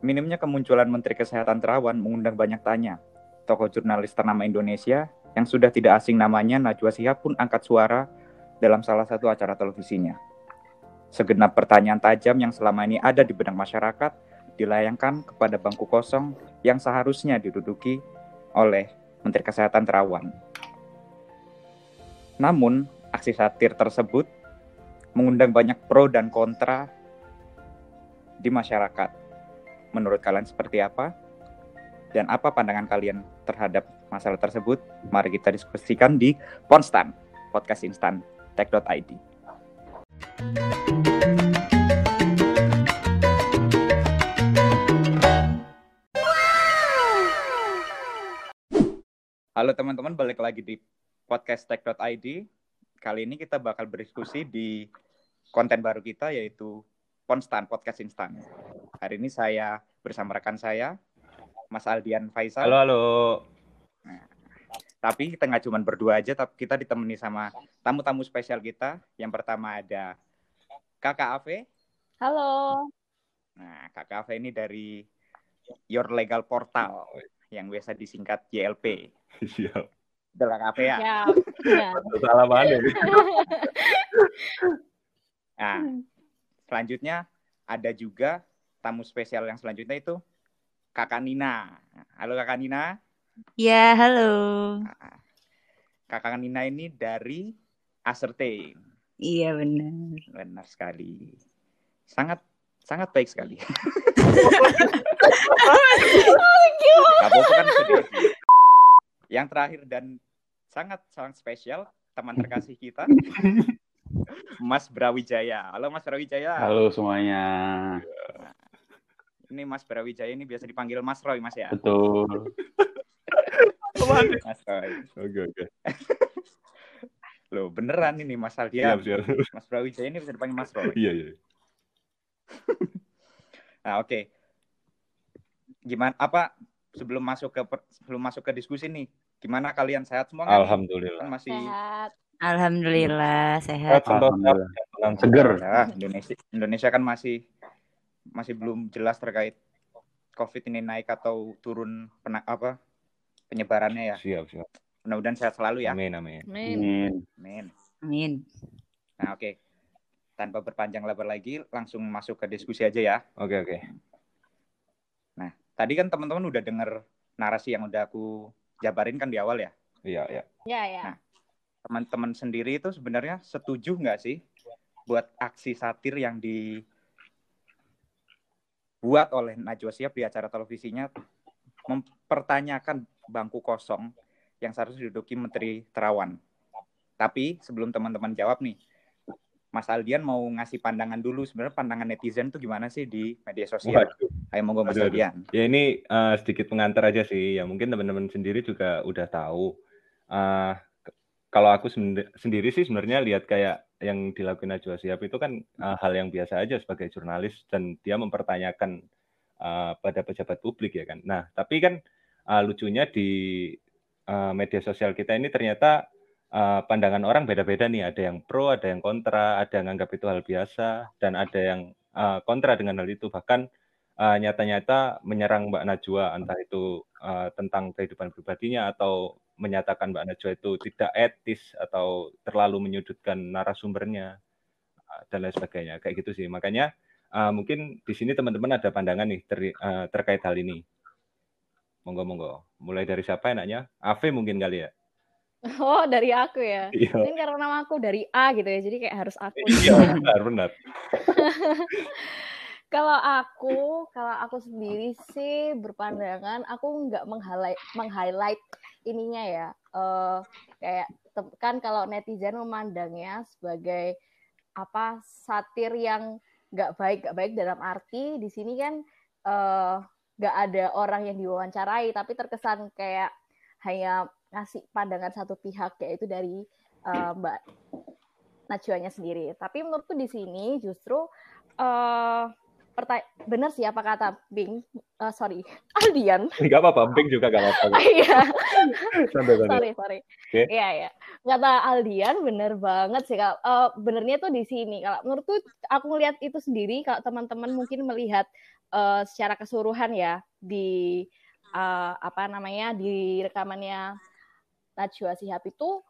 Minimnya kemunculan Menteri Kesehatan Terawan mengundang banyak tanya. Tokoh jurnalis ternama Indonesia yang sudah tidak asing namanya Najwa Shihab pun angkat suara dalam salah satu acara televisinya. Segenap pertanyaan tajam yang selama ini ada di benak masyarakat dilayangkan kepada bangku kosong yang seharusnya diduduki oleh Menteri Kesehatan Terawan. Namun, aksi satir tersebut mengundang banyak pro dan kontra di masyarakat. Menurut kalian seperti apa? Dan apa pandangan kalian terhadap masalah tersebut? Mari kita diskusikan di Ponstan, podcast instan tech.id. Halo teman-teman, balik lagi di podcast tech.id. Kali ini kita bakal berdiskusi di konten baru kita yaitu Ponstan, podcast instan. Hari ini saya bersama rekan saya, Mas Aldian Faisal. Halo, halo. Nah, tapi kita nggak cuma berdua aja, tapi kita ditemani sama tamu-tamu spesial kita. Yang pertama ada Kakak Ave. Halo. Nah, Kakak Ave ini dari Your Legal Portal yang biasa disingkat YLP. Siap. Udah Kakak Ave ya? Ya. ya. Salah mana? Nah, selanjutnya ada juga tamu spesial yang selanjutnya itu Kakak Nina. Halo Kakak Nina. Ya, halo. Nah, Kakak Nina ini dari Asertain. Iya benar. Benar sekali. Sangat sangat baik sekali. Apa-apa kan sedih. Yang terakhir dan sangat sangat spesial teman terkasih kita Mas Brawijaya. Halo Mas Brawijaya. Halo semuanya. Ini Mas Brawijaya ini biasa dipanggil Mas Roy Mas ya. Betul. Mas Roy. Oke, oke. Loh beneran ini Mas Aldian. Siap, siap. Mas Brawijaya ini bisa dipanggil Mas Roy. Iya, iya. Nah, oke. Gimana apa sebelum masuk ke sebelum masuk ke diskusi nih? Gimana kalian sehat semua kan? Kan Alhamdulillah. masih Sehat. Alhamdulillah Sehat, Alhamdulillah. dengan seger. ya, Indonesia Indonesia kan masih masih belum jelas terkait COVID ini naik atau turun pena, apa penyebarannya ya. Siap, siap. Mudah-mudahan sehat selalu ya. Amin, amin. Amin. Amin. Amin. Nah, oke. Tanpa berpanjang lebar lagi, langsung masuk ke diskusi aja ya. Oke, oke. Tadi kan teman-teman udah denger narasi yang udah aku jabarin kan di awal ya. Iya, iya. Ya, ya. Nah. Teman-teman sendiri itu sebenarnya setuju nggak sih buat aksi satir yang dibuat oleh Najwa Shihab di acara televisinya mempertanyakan bangku kosong yang seharusnya diduduki Menteri Terawan. Tapi sebelum teman-teman jawab nih, Mas Aldian mau ngasih pandangan dulu sebenarnya pandangan netizen tuh gimana sih di media sosial? Waduh. Ayo monggo Mas Aduh, aduh. Aldian. Ya ini eh, sedikit pengantar aja sih. Ya mungkin teman-teman sendiri juga udah tahu. Eh, k- kalau aku sendi- sendiri sih sebenarnya lihat kayak yang dilakukan Najwa Shihab itu kan eh, hal yang biasa aja sebagai jurnalis dan dia mempertanyakan eh, pada pejabat publik ya kan. Nah tapi kan eh, lucunya di eh, media sosial kita ini ternyata eh, pandangan orang beda-beda nih. Ada yang pro, ada yang kontra, ada yang anggap itu hal biasa dan ada yang eh, kontra dengan hal itu. Bahkan eh, nyata-nyata menyerang Mbak Najwa entah itu eh, tentang kehidupan pribadinya atau menyatakan Mbak Najwa itu tidak etis atau terlalu menyudutkan narasumbernya eh, dan lain sebagainya. Kayak gitu sih. Makanya eh, mungkin di sini teman-teman ada pandangan nih ter- eh, terkait hal ini. Monggo monggo. Mulai dari siapa enaknya? Ave mungkin kali ya? Oh, dari aku ya. iya. Mungkin karena nama aku dari A gitu ya, jadi kayak harus aku. iya benar benar Kalau aku, kalau aku sendiri sih berpandangan aku nggak meng-highlight, meng-highlight ininya ya. Eh kayak kan kalau netizen memandangnya sebagai apa satir yang nggak baik, nggak baik dalam arti di sini kan eh nggak ada orang yang diwawancarai, tapi terkesan kayak hanya ngasih pandangan satu pihak yaitu dari eh, Mbak Najwanya sendiri. Tapi menurutku di sini justru eh perta- benar sih apa kata Bing, Eh, sorry. Aldian. nggak apa-apa Bing juga nggak apa-apa. Iya, sorry sorry. Iya ya. kata Aldian bener banget sih kalau uh, benernya tuh di sini kalau menurutku aku ngelihat itu sendiri kalau teman-teman mungkin melihat uh, secara keseluruhan ya di uh, apa namanya di rekamannya Najwa Sihab itu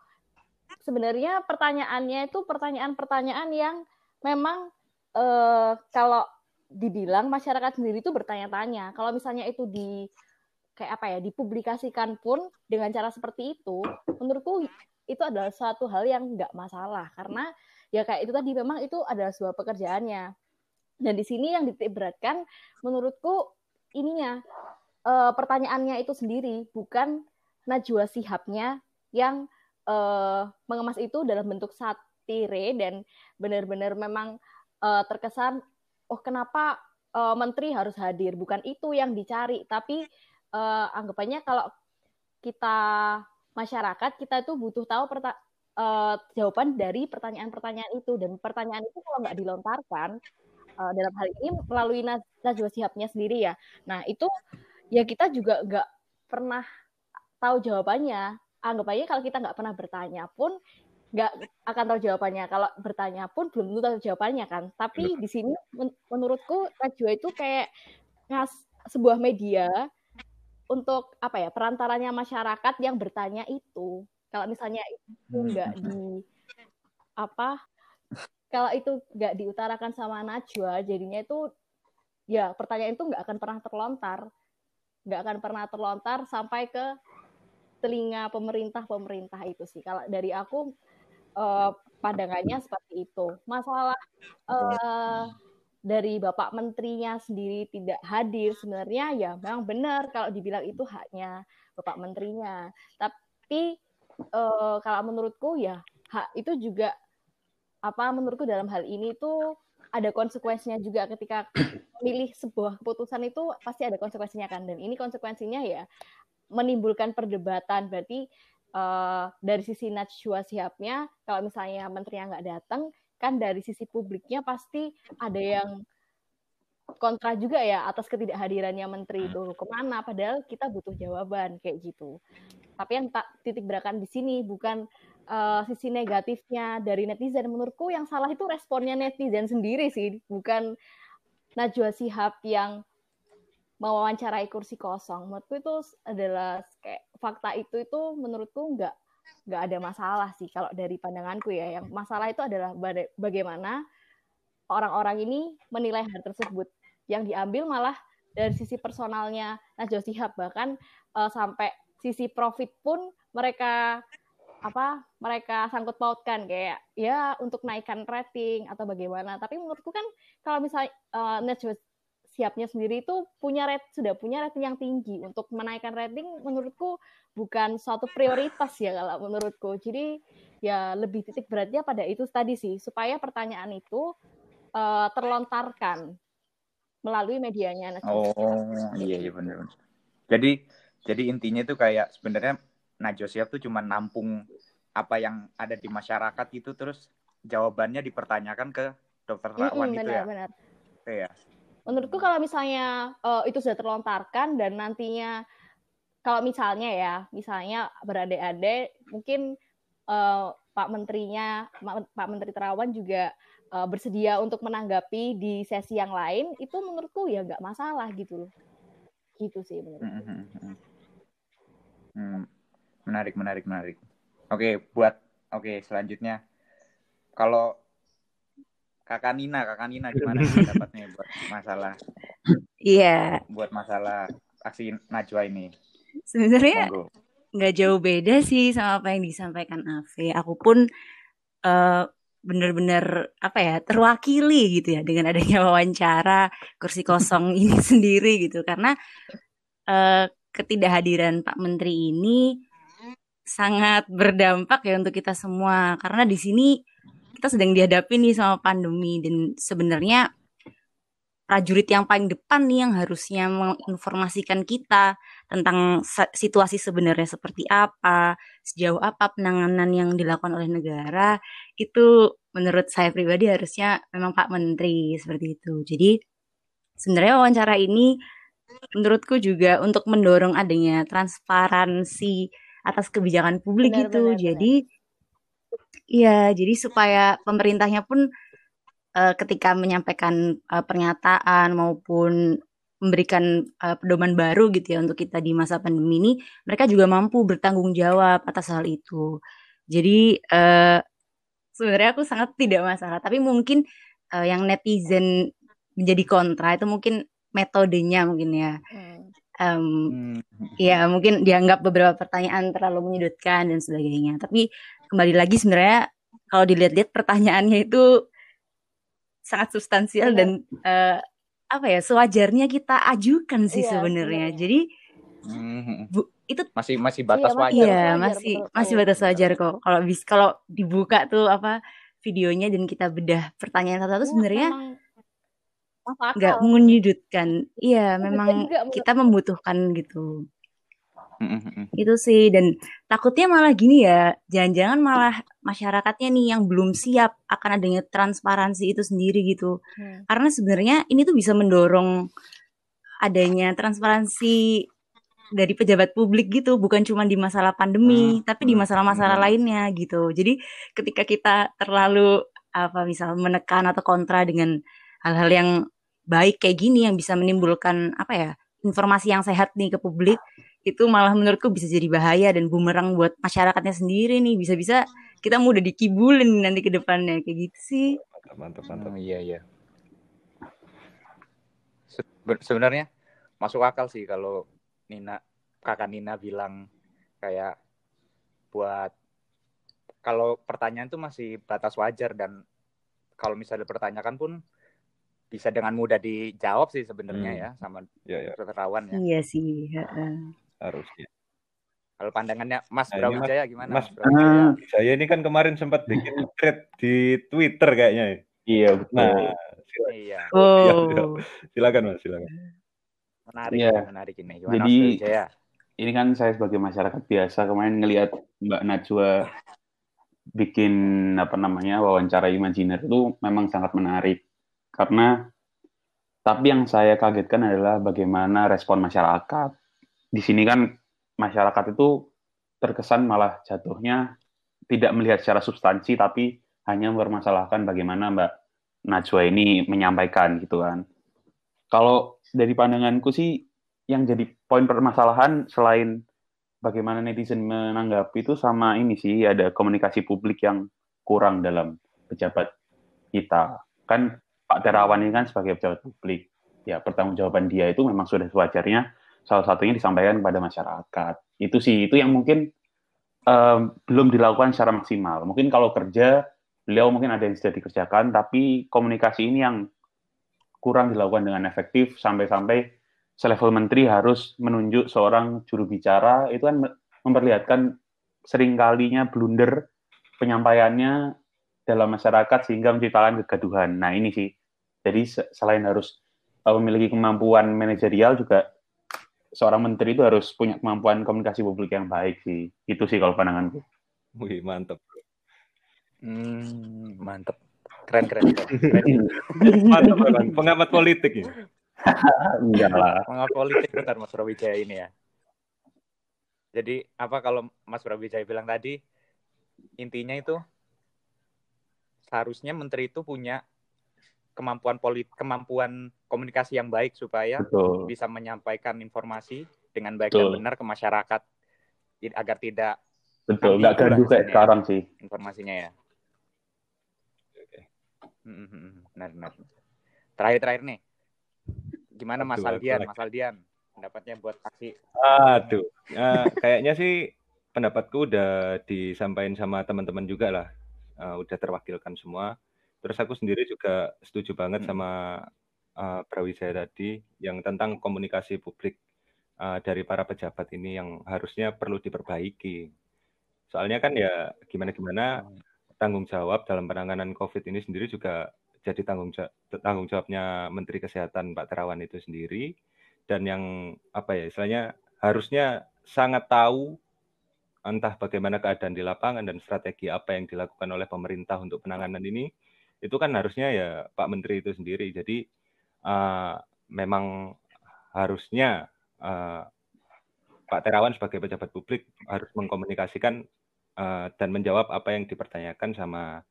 sebenarnya pertanyaannya itu pertanyaan-pertanyaan yang memang uh, kalau dibilang masyarakat sendiri itu bertanya-tanya. Kalau misalnya itu di kayak apa ya dipublikasikan pun dengan cara seperti itu menurutku itu adalah suatu hal yang nggak masalah. Karena ya kayak itu tadi memang itu adalah sebuah pekerjaannya. Dan di sini yang ditiberatkan menurutku ininya e, pertanyaannya itu sendiri bukan Najwa Sihabnya yang e, mengemas itu dalam bentuk satire dan benar-benar memang e, terkesan oh kenapa e, menteri harus hadir bukan itu yang dicari tapi e, anggapannya kalau kita masyarakat kita itu butuh tahu uh, jawaban dari pertanyaan-pertanyaan itu dan pertanyaan itu kalau nggak dilontarkan uh, dalam hal ini melalui Najwa Sihabnya sendiri ya. Nah itu ya kita juga nggak pernah tahu jawabannya. Anggap aja kalau kita nggak pernah bertanya pun nggak akan tahu jawabannya. Kalau bertanya pun belum tentu tahu jawabannya kan. Tapi di sini men menurutku Najwa itu kayak ngas sebuah media untuk apa ya perantaranya masyarakat yang bertanya itu kalau misalnya itu hmm. di apa kalau itu nggak diutarakan sama Najwa jadinya itu ya pertanyaan itu nggak akan pernah terlontar nggak akan pernah terlontar sampai ke telinga pemerintah pemerintah itu sih kalau dari aku eh, pandangannya seperti itu. Masalah eh, dari Bapak Menterinya sendiri tidak hadir sebenarnya ya memang benar kalau dibilang itu haknya Bapak Menterinya. Tapi uh, kalau menurutku ya hak itu juga apa menurutku dalam hal ini itu ada konsekuensinya juga ketika memilih sebuah keputusan itu pasti ada konsekuensinya kan. Dan ini konsekuensinya ya menimbulkan perdebatan. Berarti uh, dari sisi Najwa Sihabnya kalau misalnya menterinya nggak datang kan dari sisi publiknya pasti ada yang kontra juga ya atas ketidakhadirannya menteri itu. Ke mana? Padahal kita butuh jawaban kayak gitu. Tapi yang tak titik berakan di sini bukan uh, sisi negatifnya dari netizen. Menurutku yang salah itu responnya netizen sendiri sih bukan Najwa Sihab yang mewawancarai kursi kosong menurutku itu adalah kayak fakta itu itu menurutku nggak nggak ada masalah sih kalau dari pandanganku ya. Yang masalah itu adalah bagaimana orang-orang ini menilai hal tersebut. Yang diambil malah dari sisi personalnya Najwa Shihab bahkan uh, sampai sisi profit pun mereka apa mereka sangkut pautkan kayak ya untuk naikkan rating atau bagaimana tapi menurutku kan kalau misalnya uh, Najwa siapnya sendiri itu punya rate sudah punya rating yang tinggi. Untuk menaikkan rating menurutku bukan suatu prioritas ya kalau menurutku. Jadi ya lebih titik beratnya pada itu tadi sih. Supaya pertanyaan itu uh, terlontarkan melalui medianya oh iya iya benar jadi jadi intinya itu kayak sebenarnya Najwa Siap tuh cuma nampung apa yang ada di masyarakat itu terus jawabannya dipertanyakan ke dokter Rawan mm -hmm, itu benar, ya? benar. Oke ya menurutku kalau misalnya uh, itu sudah terlontarkan dan nantinya kalau misalnya ya, misalnya berade-ade mungkin uh, Pak Menterinya, Pak Menteri Terawan juga uh, bersedia untuk menanggapi di sesi yang lain, itu menurutku ya nggak masalah gitu loh. Gitu sih menurutku. Hmm, hmm, hmm, hmm. Menarik, menarik, menarik. Oke, buat oke selanjutnya kalau Kakak Nina, Kakak Nina gimana pendapatnya buat masalah? Iya. Yeah. Buat masalah aksi Najwa ini. Sebenarnya nggak jauh beda sih sama apa yang disampaikan Ave. Aku pun uh, benar-benar apa ya terwakili gitu ya dengan adanya wawancara kursi kosong ini sendiri gitu karena uh, ketidakhadiran Pak Menteri ini sangat berdampak ya untuk kita semua karena di sini kita sedang dihadapi nih sama pandemi dan sebenarnya prajurit yang paling depan nih yang harusnya menginformasikan kita tentang situasi sebenarnya seperti apa, sejauh apa penanganan yang dilakukan oleh negara, itu menurut saya pribadi harusnya memang Pak Menteri seperti itu. Jadi sebenarnya wawancara ini menurutku juga untuk mendorong adanya transparansi atas kebijakan publik benar, itu. Benar, Jadi benar Iya, jadi supaya pemerintahnya pun uh, ketika menyampaikan uh, pernyataan maupun memberikan uh, pedoman baru gitu ya untuk kita di masa pandemi ini, mereka juga mampu bertanggung jawab atas hal itu. Jadi uh, sebenarnya aku sangat tidak masalah, tapi mungkin uh, yang netizen menjadi kontra itu mungkin metodenya mungkin ya. Hmm. Um, hmm. Ya mungkin dianggap beberapa pertanyaan terlalu menyudutkan dan sebagainya. Tapi kembali lagi sebenarnya kalau dilihat-lihat pertanyaannya itu sangat substansial iya. dan uh, apa ya sewajarnya kita ajukan sih iya, sebenarnya. Jadi hmm. bu, itu masih masih batas iya, wajar. Iya, masih betul, masih batas wajar kok. Kalau bis kalau dibuka tuh apa videonya dan kita bedah pertanyaan satu-satu sebenarnya nggak menyudutkan. Iya, memang kita membutuhkan gitu. Itu sih dan takutnya malah gini ya, jangan-jangan malah masyarakatnya nih yang belum siap akan adanya transparansi itu sendiri gitu. Hmm. Karena sebenarnya ini tuh bisa mendorong adanya transparansi dari pejabat publik gitu, bukan cuma di masalah pandemi, hmm. tapi di masalah-masalah hmm. lainnya gitu. Jadi ketika kita terlalu apa misal menekan atau kontra dengan hal-hal yang baik kayak gini yang bisa menimbulkan apa ya informasi yang sehat nih ke publik itu malah menurutku bisa jadi bahaya dan bumerang buat masyarakatnya sendiri nih bisa-bisa kita mudah dikibulin nanti ke depannya kayak gitu sih mantap mantap mantap hmm, iya iya Se sebenarnya masuk akal sih kalau Nina kakak Nina bilang kayak buat kalau pertanyaan itu masih batas wajar dan kalau misalnya dipertanyakan pun bisa dengan mudah dijawab sih sebenarnya hmm. ya sama ya, ya. ya. Iya sih. Harusnya. Kalau pandangannya Mas nah, Brawijaya gimana? Mas, Brawijaya? saya ini kan kemarin sempat bikin thread di Twitter kayaknya. Ya. Iya betul. Nah, silakan. Iya. Oh. Ya, silakan Mas, silakan. Menarik, ya. menarik ini. Gimana Jadi ini kan saya sebagai masyarakat biasa kemarin ngelihat Mbak Najwa bikin apa namanya wawancara imajiner itu memang sangat menarik karena tapi yang saya kagetkan adalah bagaimana respon masyarakat. Di sini kan masyarakat itu terkesan malah jatuhnya tidak melihat secara substansi tapi hanya mempermasalahkan bagaimana Mbak Najwa ini menyampaikan gitu kan. Kalau dari pandanganku sih yang jadi poin permasalahan selain bagaimana netizen menanggapi itu sama ini sih ada komunikasi publik yang kurang dalam pejabat kita. Kan Pak Terawan ini kan sebagai pejabat publik, ya pertanggungjawaban dia itu memang sudah sewajarnya salah satunya disampaikan kepada masyarakat. Itu sih itu yang mungkin um, belum dilakukan secara maksimal. Mungkin kalau kerja beliau mungkin ada yang sudah dikerjakan, tapi komunikasi ini yang kurang dilakukan dengan efektif sampai-sampai selevel menteri harus menunjuk seorang juru bicara itu kan memperlihatkan seringkalinya blunder penyampaiannya dalam masyarakat sehingga menciptakan kegaduhan. Nah ini sih jadi selain harus uh, memiliki kemampuan manajerial juga seorang menteri itu harus punya kemampuan komunikasi publik yang baik sih. Itu sih kalau pandanganku. Wih, mantap. Hmm, mantap. Keren, keren. keren. keren. mantap, kan? Pengamat politik ya? Enggak lah. Pengamat politik bentar Mas Brawijaya ini ya. Jadi apa kalau Mas Brawijaya bilang tadi, intinya itu seharusnya menteri itu punya kemampuan polit kemampuan komunikasi yang baik supaya Betul. bisa menyampaikan informasi dengan baik Betul. dan benar ke masyarakat agar tidak Betul, nggak gaduh kayak sekarang sih informasinya ya. Hmm, hmm, hmm, benar benar. Terakhir terakhir nih, gimana Mas Aldian? Mas Aldian, pendapatnya buat aksi? Aduh, ya, kayaknya sih pendapatku udah disampaikan sama teman-teman juga lah, uh, udah terwakilkan semua. Terus aku sendiri juga setuju banget hmm. sama uh, Brawijaya tadi yang tentang komunikasi publik uh, dari para pejabat ini yang harusnya perlu diperbaiki. Soalnya kan ya gimana-gimana hmm. tanggung jawab dalam penanganan COVID ini sendiri juga jadi tanggung jawab tanggung jawabnya Menteri Kesehatan Pak Terawan itu sendiri dan yang apa ya istilahnya harusnya sangat tahu entah bagaimana keadaan di lapangan dan strategi apa yang dilakukan oleh pemerintah untuk penanganan ini itu kan harusnya ya Pak Menteri itu sendiri. Jadi uh, memang harusnya uh, Pak Terawan sebagai pejabat publik harus mengkomunikasikan uh, dan menjawab apa yang dipertanyakan sama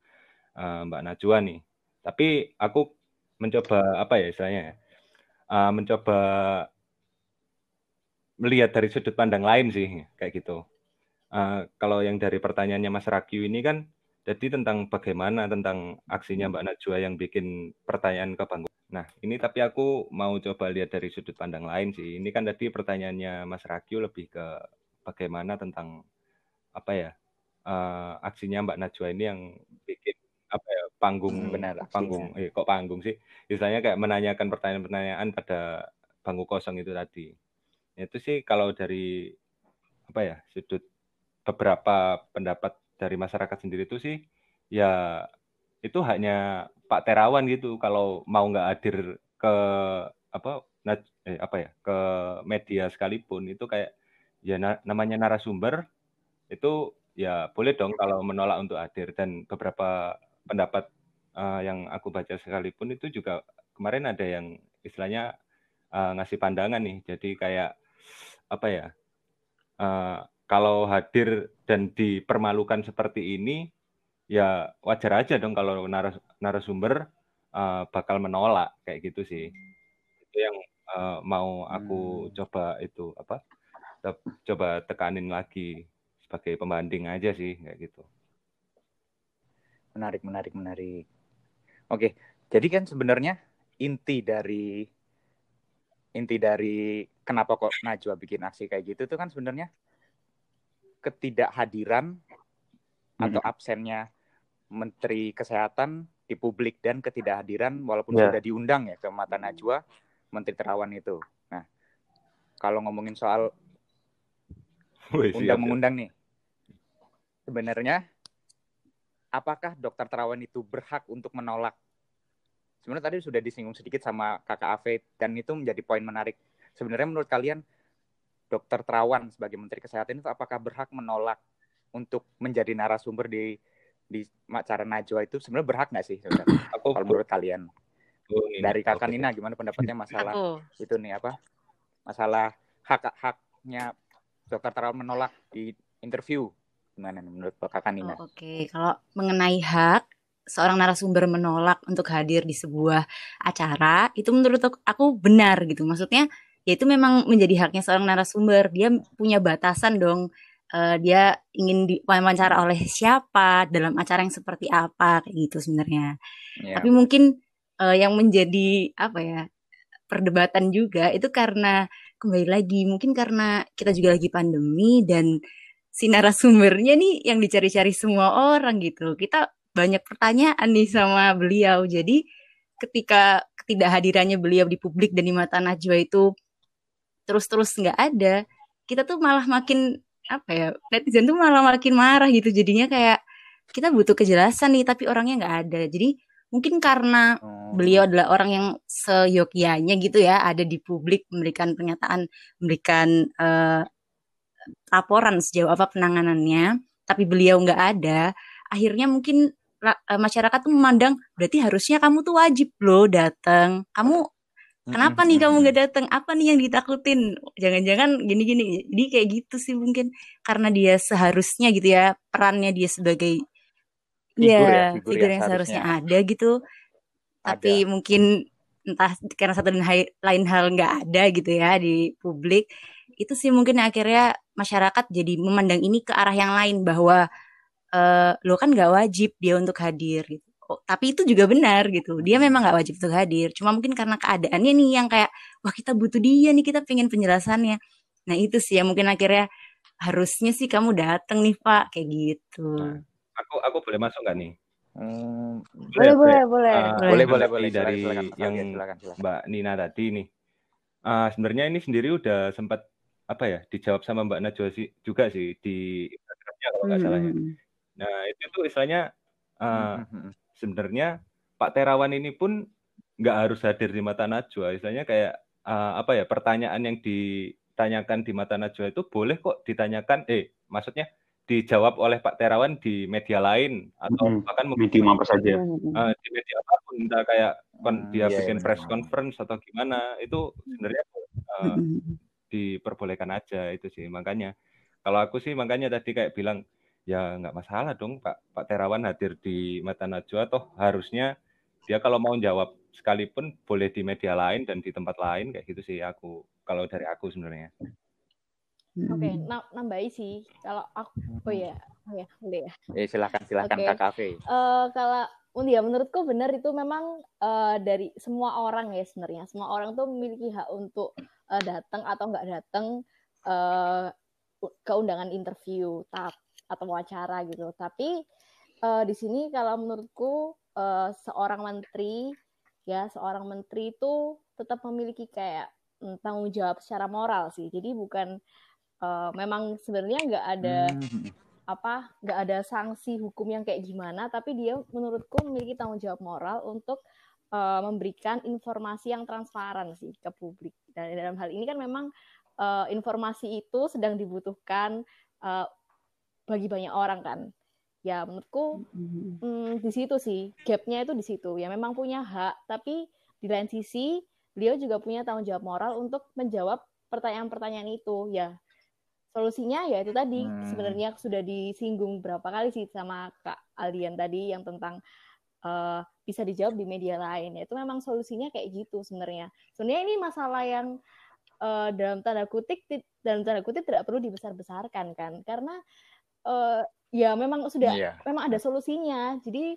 uh, Mbak Najwa nih. Tapi aku mencoba apa ya istilahnya ya, uh, mencoba melihat dari sudut pandang lain sih kayak gitu. Uh, kalau yang dari pertanyaannya Mas Rakyu ini kan jadi tentang bagaimana tentang aksinya Mbak Najwa yang bikin pertanyaan ke Bang. Nah, ini tapi aku mau coba lihat dari sudut pandang lain sih. Ini kan tadi pertanyaannya Mas Rakyu lebih ke bagaimana tentang apa ya uh, aksinya Mbak Najwa ini yang bikin apa ya panggung hmm, benar panggung eh, kok panggung sih istilahnya kayak menanyakan pertanyaan-pertanyaan pada bangku kosong itu tadi itu sih kalau dari apa ya sudut beberapa pendapat dari masyarakat sendiri itu sih ya itu hanya Pak Terawan gitu. Kalau mau nggak hadir ke apa eh, apa ya ke media sekalipun itu kayak ya na namanya narasumber itu ya boleh dong kalau menolak untuk hadir. Dan beberapa pendapat uh, yang aku baca sekalipun itu juga kemarin ada yang istilahnya uh, ngasih pandangan nih. Jadi kayak apa ya uh, kalau hadir dan dipermalukan seperti ini ya wajar aja dong kalau naras narasumber uh, bakal menolak kayak gitu sih itu yang uh, mau aku hmm. coba itu apa coba tekanin lagi sebagai pembanding aja sih kayak gitu Menarik, menarik, menarik. Oke, jadi kan sebenarnya inti dari inti dari kenapa kok Najwa bikin aksi kayak gitu itu kan sebenarnya ketidakhadiran hmm. atau absennya Menteri Kesehatan di publik dan ketidakhadiran walaupun yeah. sudah diundang ya ke mata Najwa Menteri Terawan itu. Nah, kalau ngomongin soal undang mengundang nih, sebenarnya apakah dokter terawan itu berhak untuk menolak? Sebenarnya tadi sudah disinggung sedikit sama kakak Ave dan itu menjadi poin menarik. Sebenarnya menurut kalian dokter terawan sebagai Menteri Kesehatan itu apakah berhak menolak untuk menjadi narasumber di di acara Najwa itu sebenarnya berhak nggak sih Aku kalau menurut kalian? Dari kakak Nina gimana pendapatnya masalah aku. itu nih apa? Masalah hak haknya dokter terawan menolak di interview Gimana menurut Kakak Nina? Oh, Oke, okay. kalau mengenai hak seorang narasumber menolak untuk hadir di sebuah acara, itu menurut aku benar gitu. Maksudnya ya itu memang menjadi haknya seorang narasumber. Dia punya batasan dong. Uh, dia ingin diwawancara oleh siapa dalam acara yang seperti apa kayak gitu sebenarnya. Yeah. Tapi mungkin uh, yang menjadi apa ya perdebatan juga itu karena kembali lagi mungkin karena kita juga lagi pandemi dan si narasumbernya nih yang dicari-cari semua orang gitu. Kita banyak pertanyaan nih sama beliau. Jadi ketika ketidakhadirannya beliau di publik dan di mata Najwa itu terus-terus nggak ada, kita tuh malah makin apa ya netizen tuh malah makin marah gitu. Jadinya kayak kita butuh kejelasan nih, tapi orangnya nggak ada. Jadi mungkin karena oh. beliau adalah orang yang seyogyanya gitu ya, ada di publik memberikan pernyataan, memberikan uh, laporan sejauh apa penanganannya, tapi beliau nggak ada, akhirnya mungkin eh, masyarakat tuh memandang berarti harusnya kamu tuh wajib loh datang. Kamu kenapa nih kamu nggak datang? Apa nih yang ditakutin? Jangan-jangan gini-gini. Jadi kayak gitu sih mungkin karena dia seharusnya gitu ya perannya dia sebagai figur ya, ya figur, figur yang, yang seharusnya ada gitu. Ada. Tapi mungkin entah karena satu dan lain hal nggak ada gitu ya di publik itu sih mungkin akhirnya masyarakat jadi memandang ini ke arah yang lain bahwa uh, lo kan nggak wajib dia untuk hadir gitu. Oh, tapi itu juga benar gitu. Dia memang nggak wajib untuk hadir. Cuma mungkin karena keadaannya nih yang kayak wah kita butuh dia nih kita pengen penjelasannya. Nah itu sih yang mungkin akhirnya harusnya sih kamu datang nih Pak kayak gitu. Nah, aku aku boleh masuk nggak nih? Hmm, boleh, boleh, boleh, uh, boleh, boleh, boleh. Dari silakan, silakan, yang silakan, silakan. Mbak Nina tadi nih, uh, sebenarnya ini sendiri udah sempat apa ya dijawab sama Mbak Najwa sih juga sih di Instagramnya kalau nggak salah ya. Hmm. Nah itu tuh istilahnya uh, sebenarnya Pak Terawan ini pun nggak harus hadir di mata Najwa. Istilahnya kayak uh, apa ya pertanyaan yang ditanyakan di mata Najwa itu boleh kok ditanyakan. Eh maksudnya dijawab oleh Pak Terawan di media lain atau hmm, bahkan mungkin apa saja uh, di media apa pun entah kayak hmm, dia yeah, bikin yeah, press conference atau gimana itu sebenarnya uh, diperbolehkan aja itu sih. Makanya kalau aku sih makanya tadi kayak bilang ya nggak masalah dong Pak Pak Terawan hadir di Mata Najwa toh harusnya dia kalau mau jawab sekalipun boleh di media lain dan di tempat lain kayak gitu sih aku kalau dari aku sebenarnya. Oke, okay, nambahi sih kalau aku oh ya, oh ya, boleh ya. Eh silakan silakan okay. Kak Kafe. Uh, kalau ya menurutku benar itu memang uh, dari semua orang ya sebenarnya semua orang tuh memiliki hak untuk uh, datang atau nggak datang uh, ke undangan interview tap atau wawancara gitu. Tapi uh, di sini kalau menurutku uh, seorang menteri ya seorang menteri itu tetap memiliki kayak mm, tanggung jawab secara moral sih. Jadi bukan uh, memang sebenarnya nggak ada hmm. apa nggak ada sanksi hukum yang kayak gimana tapi dia menurutku memiliki tanggung jawab moral untuk uh, memberikan informasi yang transparan sih ke publik. Dan dalam hal ini kan memang uh, informasi itu sedang dibutuhkan uh, bagi banyak orang kan. Ya menurutku mm-hmm. mm, di situ sih gapnya itu di situ. Ya memang punya hak tapi di lain sisi beliau juga punya tanggung jawab moral untuk menjawab pertanyaan-pertanyaan itu ya. Solusinya ya itu tadi. Hmm. sebenarnya sudah disinggung berapa kali sih sama Kak Aldian tadi yang tentang uh, bisa dijawab di media lain. Ya itu memang solusinya kayak gitu sebenarnya. Sebenarnya ini masalah yang uh, dalam tanda kutip dalam tanda kutip tidak perlu dibesar-besarkan kan. Karena uh, ya memang sudah yeah. memang ada solusinya jadi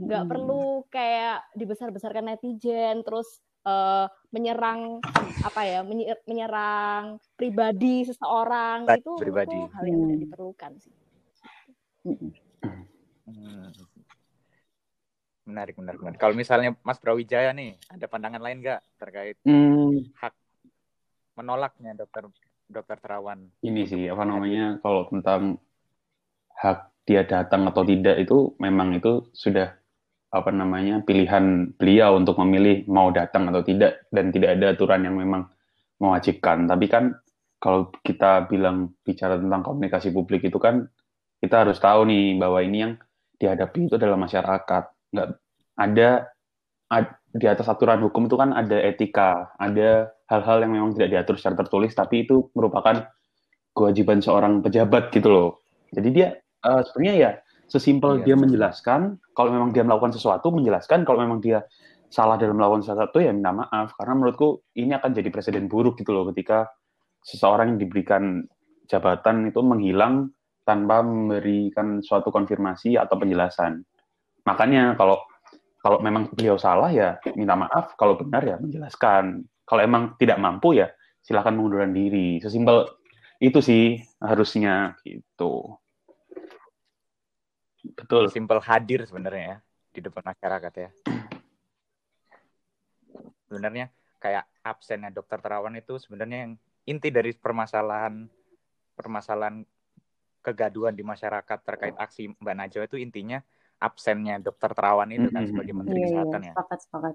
nggak hmm. perlu kayak dibesar-besarkan netizen terus uh, menyerang apa ya menyerang pribadi seseorang Bad, itu, pribadi. itu hal yang tidak hmm. diperlukan sih. Hmm. Menarik, menarik, menarik. Kalau misalnya Mas Brawijaya nih, ada pandangan lain nggak terkait hmm. hak menolaknya dokter dokter Terawan? Ini sih apa namanya kalau tentang hak dia datang atau tidak itu memang itu sudah apa namanya pilihan beliau untuk memilih mau datang atau tidak dan tidak ada aturan yang memang mewajibkan. Tapi kan kalau kita bilang bicara tentang komunikasi publik itu kan kita harus tahu nih bahwa ini yang dihadapi itu adalah masyarakat. Nggak ada ad, di atas aturan hukum itu kan ada etika, ada hal-hal yang memang tidak diatur secara tertulis, tapi itu merupakan kewajiban seorang pejabat gitu loh. Jadi dia uh, sebenarnya ya Sesimpel iya, dia menjelaskan, kalau memang dia melakukan sesuatu, menjelaskan. Kalau memang dia salah dalam melakukan sesuatu, ya minta maaf. Karena menurutku ini akan jadi presiden buruk gitu loh ketika seseorang yang diberikan jabatan itu menghilang tanpa memberikan suatu konfirmasi atau penjelasan. Makanya kalau kalau memang beliau salah ya minta maaf, kalau benar ya menjelaskan. Kalau emang tidak mampu ya silahkan mengundurkan diri. Sesimpel itu sih harusnya gitu. Betul. Simpel hadir sebenarnya ya di depan masyarakat ya. Sebenarnya kayak absennya dokter terawan itu sebenarnya yang inti dari permasalahan permasalahan kegaduhan di masyarakat terkait aksi Mbak Najwa itu intinya absennya dokter terawan itu kan sebagai menteri iya, iya, kesehatan ya. Sepakat, sepakat.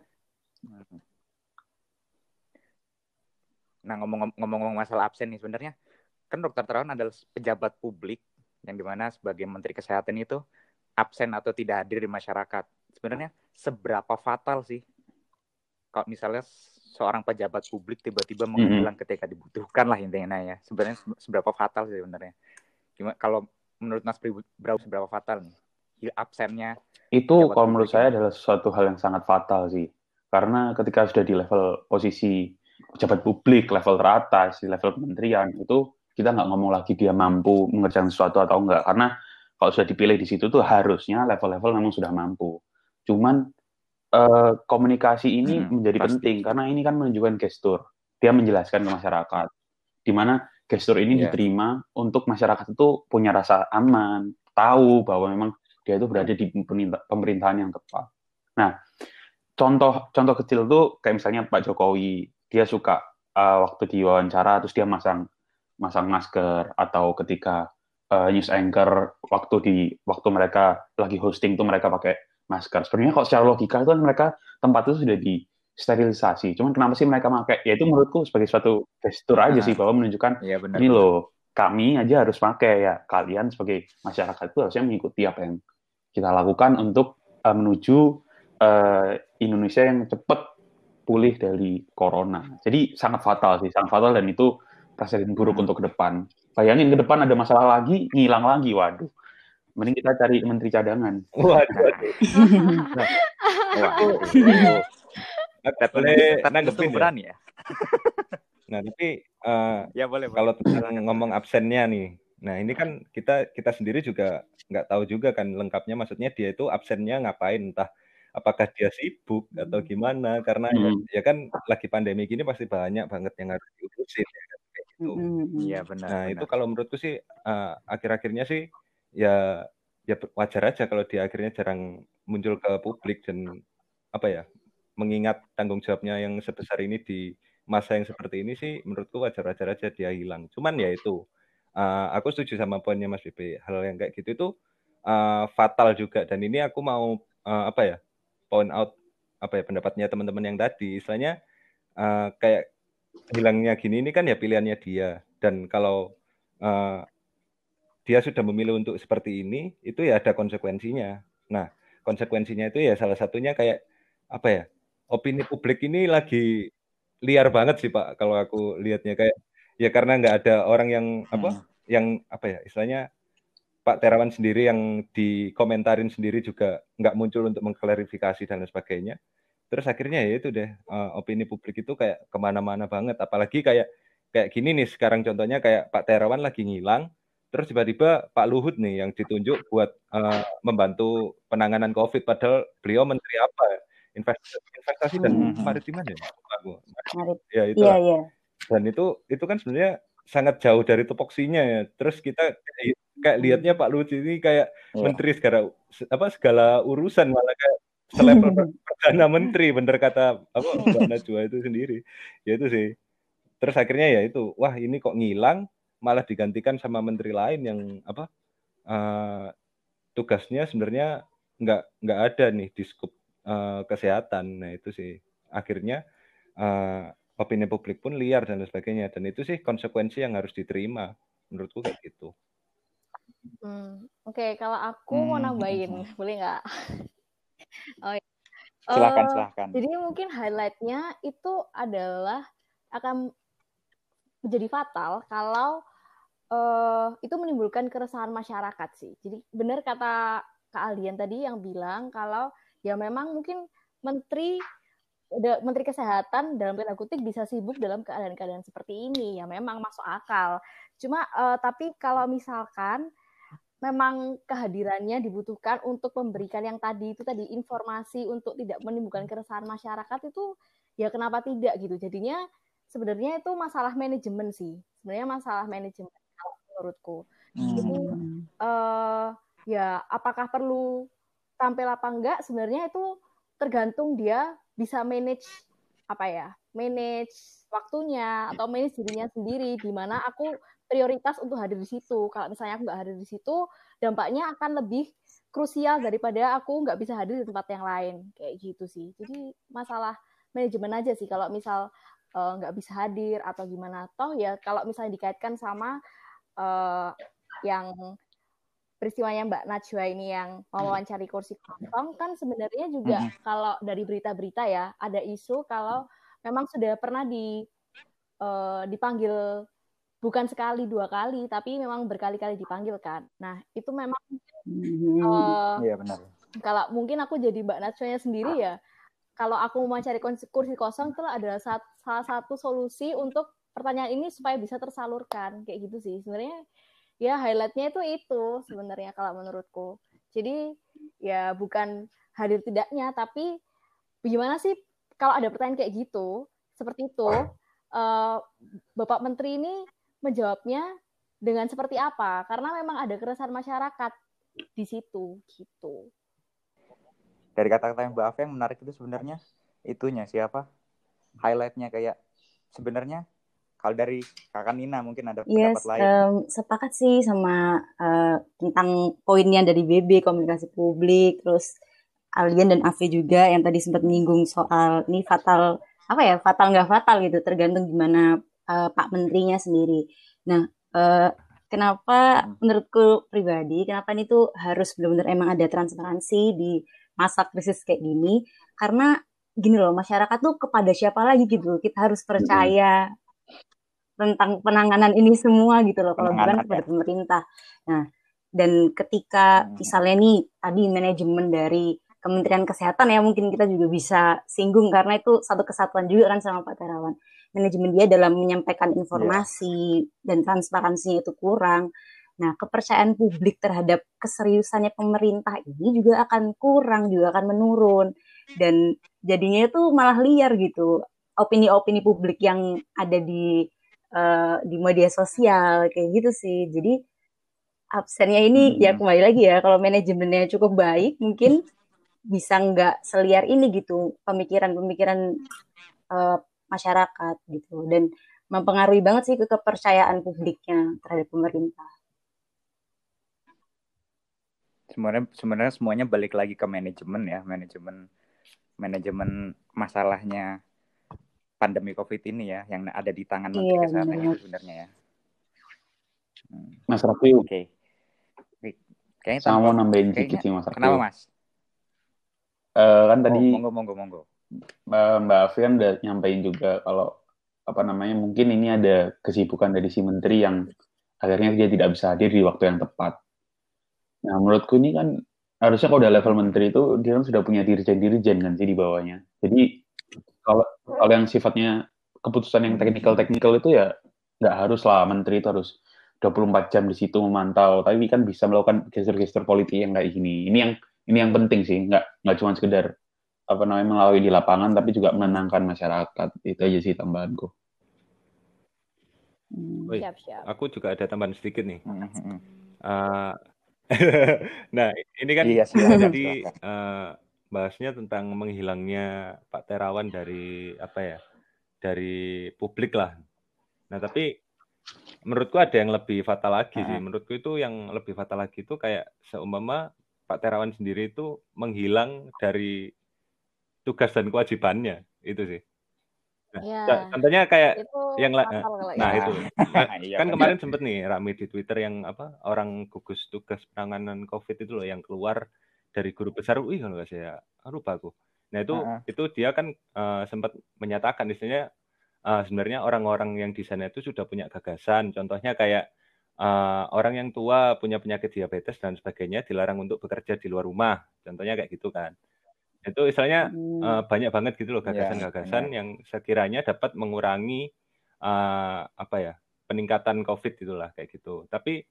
Nah ngomong-ngomong masalah absen nih sebenarnya kan dokter terawan adalah pejabat publik yang di mana sebagai menteri kesehatan itu absen atau tidak hadir di masyarakat. Sebenarnya seberapa fatal sih kalau misalnya seorang pejabat publik tiba-tiba menghilang mm -hmm. ketika dibutuhkan lah intinya ya. Sebenarnya seberapa fatal sih sebenarnya. Gimana kalau menurut Mas Brau seberapa fatal nih? Absennya itu kalau menurut saya adalah sesuatu hal yang sangat fatal sih. Karena ketika sudah di level posisi pejabat publik level teratas di level kementerian itu kita nggak ngomong lagi dia mampu mengerjakan sesuatu atau enggak karena kalau sudah dipilih di situ tuh harusnya level-level memang sudah mampu. Cuman eh, komunikasi ini hmm, menjadi pasti. penting karena ini kan menunjukkan gestur. Dia menjelaskan ke masyarakat. Di mana gestur ini yeah. diterima untuk masyarakat itu punya rasa aman tahu bahwa memang dia itu berada di pemerintahan yang tepat. Nah contoh contoh kecil tuh kayak misalnya Pak Jokowi. Dia suka uh, waktu diwawancara terus dia masang masang masker atau ketika uh, news anchor waktu di waktu mereka lagi hosting tuh mereka pakai masker. Sebenarnya kalau secara logika itu kan mereka tempat itu sudah di sterilisasi. Cuman kenapa sih mereka pakai? Ya itu menurutku sebagai suatu gestur aja nah, sih bahwa menunjukkan ya benar, ini loh kami aja harus pakai ya. Kalian sebagai masyarakat itu harusnya mengikuti apa yang kita lakukan untuk uh, menuju uh, Indonesia yang cepat pulih dari corona. Jadi sangat fatal sih, sangat fatal dan itu presiden buruk hmm. untuk ke depan. Bayangin ke depan ada masalah lagi, ngilang lagi, waduh. Mending kita cari menteri cadangan. Waduh. Nah, Waduh. Boleh nanggepin ya? berani ya? Nah, tapi eh, Ya boleh. kalau tentang ngomong absennya nih, nah ini kan kita kita sendiri juga nggak tahu juga kan lengkapnya maksudnya dia itu absennya ngapain entah apakah dia sibuk atau gimana karena ya, Hmm. ya kan lagi pandemi gini pasti banyak banget yang harus diurusin ya kan gitu. Iya benar. Nah, benar. itu kalau menurutku sih eh, akhir-akhirnya sih ya ya wajar aja kalau dia akhirnya jarang muncul ke publik dan apa ya mengingat tanggung jawabnya yang sebesar ini di masa yang seperti ini sih menurutku wajar-wajar aja dia hilang. Cuman ya itu eh, aku setuju sama poinnya Mas Bibi. Hal yang kayak gitu itu eh, fatal juga dan ini aku mau eh, apa ya point out apa ya pendapatnya teman-teman yang tadi istilahnya eh, kayak hilangnya gini ini kan ya pilihannya dia dan kalau eh, dia sudah memilih untuk seperti ini itu ya ada konsekuensinya nah konsekuensinya itu ya salah satunya kayak apa ya opini publik ini lagi liar banget sih pak kalau aku lihatnya kayak ya karena nggak ada orang yang apa Hmm. yang apa ya istilahnya Pak Terawan sendiri yang dikomentarin sendiri juga nggak muncul untuk mengklarifikasi dan lain sebagainya. Terus akhirnya ya itu deh eh, opini publik itu kayak ke mana-mana banget. Apalagi kayak kayak gini nih sekarang contohnya kayak Pak Terawan lagi ngilang, terus tiba-tiba Pak Luhut nih yang ditunjuk buat eh, membantu penanganan COVID, padahal beliau menteri apa? Investasi, investasi dan Hmm. maritiman ya. Ya itu Iya, iya. dan itu itu kan sebenarnya sangat jauh dari tupoksinya ya. Terus kita kayak, kayak lihatnya Pak Luhut ini kayak Iya. menteri segala apa segala urusan malah kayak selevel perdana menteri bener kata apa Mbak Najwa itu sendiri. Ya itu sih. Terus akhirnya ya itu wah ini kok ngilang malah digantikan sama menteri lain yang apa eh, tugasnya sebenarnya nggak nggak ada nih di skup eh, kesehatan. Nah itu sih. Akhirnya eh, opini publik pun liar dan sebagainya. Dan itu sih konsekuensi yang harus diterima. Menurutku kayak gitu. Hmm, Oke, kalau aku mau Hmm. nambahin, boleh nggak? Oh, iya. Silahkan Eh, silahkan. Jadi mungkin highlightnya itu adalah akan menjadi fatal kalau eh, itu menimbulkan keresahan masyarakat sih. Jadi benar kata Kak Aldian tadi yang bilang kalau ya memang mungkin menteri menteri kesehatan dalam tanda kutip bisa sibuk dalam keadaan-keadaan seperti ini ya memang masuk akal. Cuma eh, tapi kalau misalkan memang kehadirannya dibutuhkan untuk memberikan yang tadi itu tadi informasi untuk tidak menimbulkan keresahan masyarakat itu ya kenapa tidak gitu. Jadinya sebenarnya itu masalah manajemen sih. Sebenarnya masalah manajemen kalau menurutku. Jadi Hmm. eh ya apakah perlu tampil apa enggak sebenarnya itu tergantung dia bisa manage apa ya manage waktunya atau manage dirinya sendiri di mana aku prioritas untuk hadir di situ. Kalau misalnya aku nggak hadir di situ dampaknya akan lebih krusial daripada aku nggak bisa hadir di tempat yang lain. Kayak gitu sih. Jadi masalah manajemen aja sih. Kalau misal eh, nggak bisa hadir atau gimana. Toh ya kalau misalnya dikaitkan sama eh, yang peristiwanya Mbak Najwa ini yang mewawancari kursi kosong kan sebenarnya juga Mhm. kalau dari berita-berita ya ada isu kalau memang sudah pernah di eh, dipanggil bukan sekali dua kali tapi memang berkali-kali dipanggil kan. Nah itu memang Mhm. eh, Iya benar. kalau mungkin aku jadi Mbak Najwa sendiri ya kalau aku mau mencari kursi kosong itu adalah salah satu solusi untuk pertanyaan ini supaya bisa tersalurkan kayak gitu sih sebenarnya ya highlightnya itu itu sebenarnya kalau menurutku jadi ya bukan hadir tidaknya tapi gimana sih kalau ada pertanyaan kayak gitu seperti itu eh, Bapak Menteri ini menjawabnya dengan seperti apa karena memang ada keresahan masyarakat di situ gitu Dari kata-kata yang Mbak Ave yang menarik itu sebenarnya itunya siapa? Highlightnya kayak sebenarnya kalau dari kakak Nina mungkin ada pendapat Yes, lain. em, sepakat sih sama eh, tentang poinnya dari BB komunikasi publik, terus Alien dan Ave juga yang tadi sempat menyinggung soal ini fatal apa ya fatal nggak fatal gitu, tergantung gimana eh, Pak Menterinya sendiri. Nah, eh, kenapa menurutku pribadi, kenapa ini tuh harus benar-benar emang ada transparansi di masa krisis kayak gini? Karena gini loh, masyarakat tuh kepada siapa lagi gitu, kita harus percaya tentang penanganan ini semua gitu loh kalau bukan kepada ya. pemerintah. Nah, Dan ketika misalnya nih tadi manajemen dari Kementerian Kesehatan ya mungkin kita juga bisa singgung karena itu satu kesatuan juga kan sama Pak Terawan. Manajemen dia dalam menyampaikan informasi yeah. dan transparansinya itu kurang. Nah, kepercayaan publik terhadap keseriusannya pemerintah ini juga akan kurang, juga akan menurun. Dan jadinya itu malah liar gitu. Opini-opini publik yang ada di uh, di media sosial kayak gitu sih. Jadi absennya ini ya hmm. ya kembali lagi ya kalau manajemennya cukup baik mungkin bisa nggak seliar ini gitu pemikiran-pemikiran uh, masyarakat gitu dan mempengaruhi banget sih ke kepercayaan publiknya terhadap pemerintah. Sebenarnya sebenarnya semuanya balik lagi ke manajemen ya, manajemen manajemen masalahnya pandemi Covid ini ya yang ada di tangan Menteri iya, Kesehatan itu sebenarnya ya. Hmm. Mas Rafi. Oke. Okay. Kayaknya sama mau nambahin sedikit sih Mas Rafi. Kenapa Mas? Uh, kan tadi oh, monggo monggo monggo. Mbak Afi kan udah nyampein juga kalau apa namanya mungkin ini ada kesibukan dari si menteri yang akhirnya dia tidak bisa hadir di waktu yang tepat. Nah menurutku ini kan harusnya kalau udah level menteri itu dia kan sudah punya dirjen-dirjen kan sih di bawahnya. Jadi kalau kalau yang sifatnya keputusan yang teknikal-teknikal itu ya nggak harus lah menteri itu harus 24 jam di situ memantau, tapi kan bisa melakukan gestur-gestur politik yang kayak gini. Ini yang ini yang penting sih nggak nggak cuma sekedar apa namanya melalui di lapangan tapi juga menenangkan masyarakat. Itu aja sih tambahanku. Hmm. siap, siap. aku juga ada tambahan sedikit nih. Uh, nah ini kan iya, jadi uh, bahasnya tentang menghilangnya Pak Terawan dari apa ya dari publik lah. Nah tapi menurutku ada yang lebih fatal lagi sih. Menurutku itu yang lebih fatal lagi itu kayak seumpama Pak Terawan sendiri itu menghilang dari tugas dan kewajibannya itu sih. Nah, ya, contohnya kayak itu yang nah, nah ya. itu nah, iya, kan kemarin sempet nih rame di Twitter yang apa orang gugus tugas penanganan COVID itu loh yang keluar dari guru besar UI kalau nggak saya lupa aku. Nah itu uh -huh. itu dia kan uh, sempat menyatakan istilahnya uh, sebenarnya orang-orang yang di sana itu sudah punya gagasan. Contohnya kayak uh, orang yang tua punya penyakit diabetes dan sebagainya dilarang untuk bekerja di luar rumah. Contohnya kayak gitu kan. Itu istilahnya hmm. uh, banyak banget gitu loh iya, gagasan-gagasan yeah, yang sekiranya dapat mengurangi uh, apa ya peningkatan COVID itulah kayak gitu. Tapi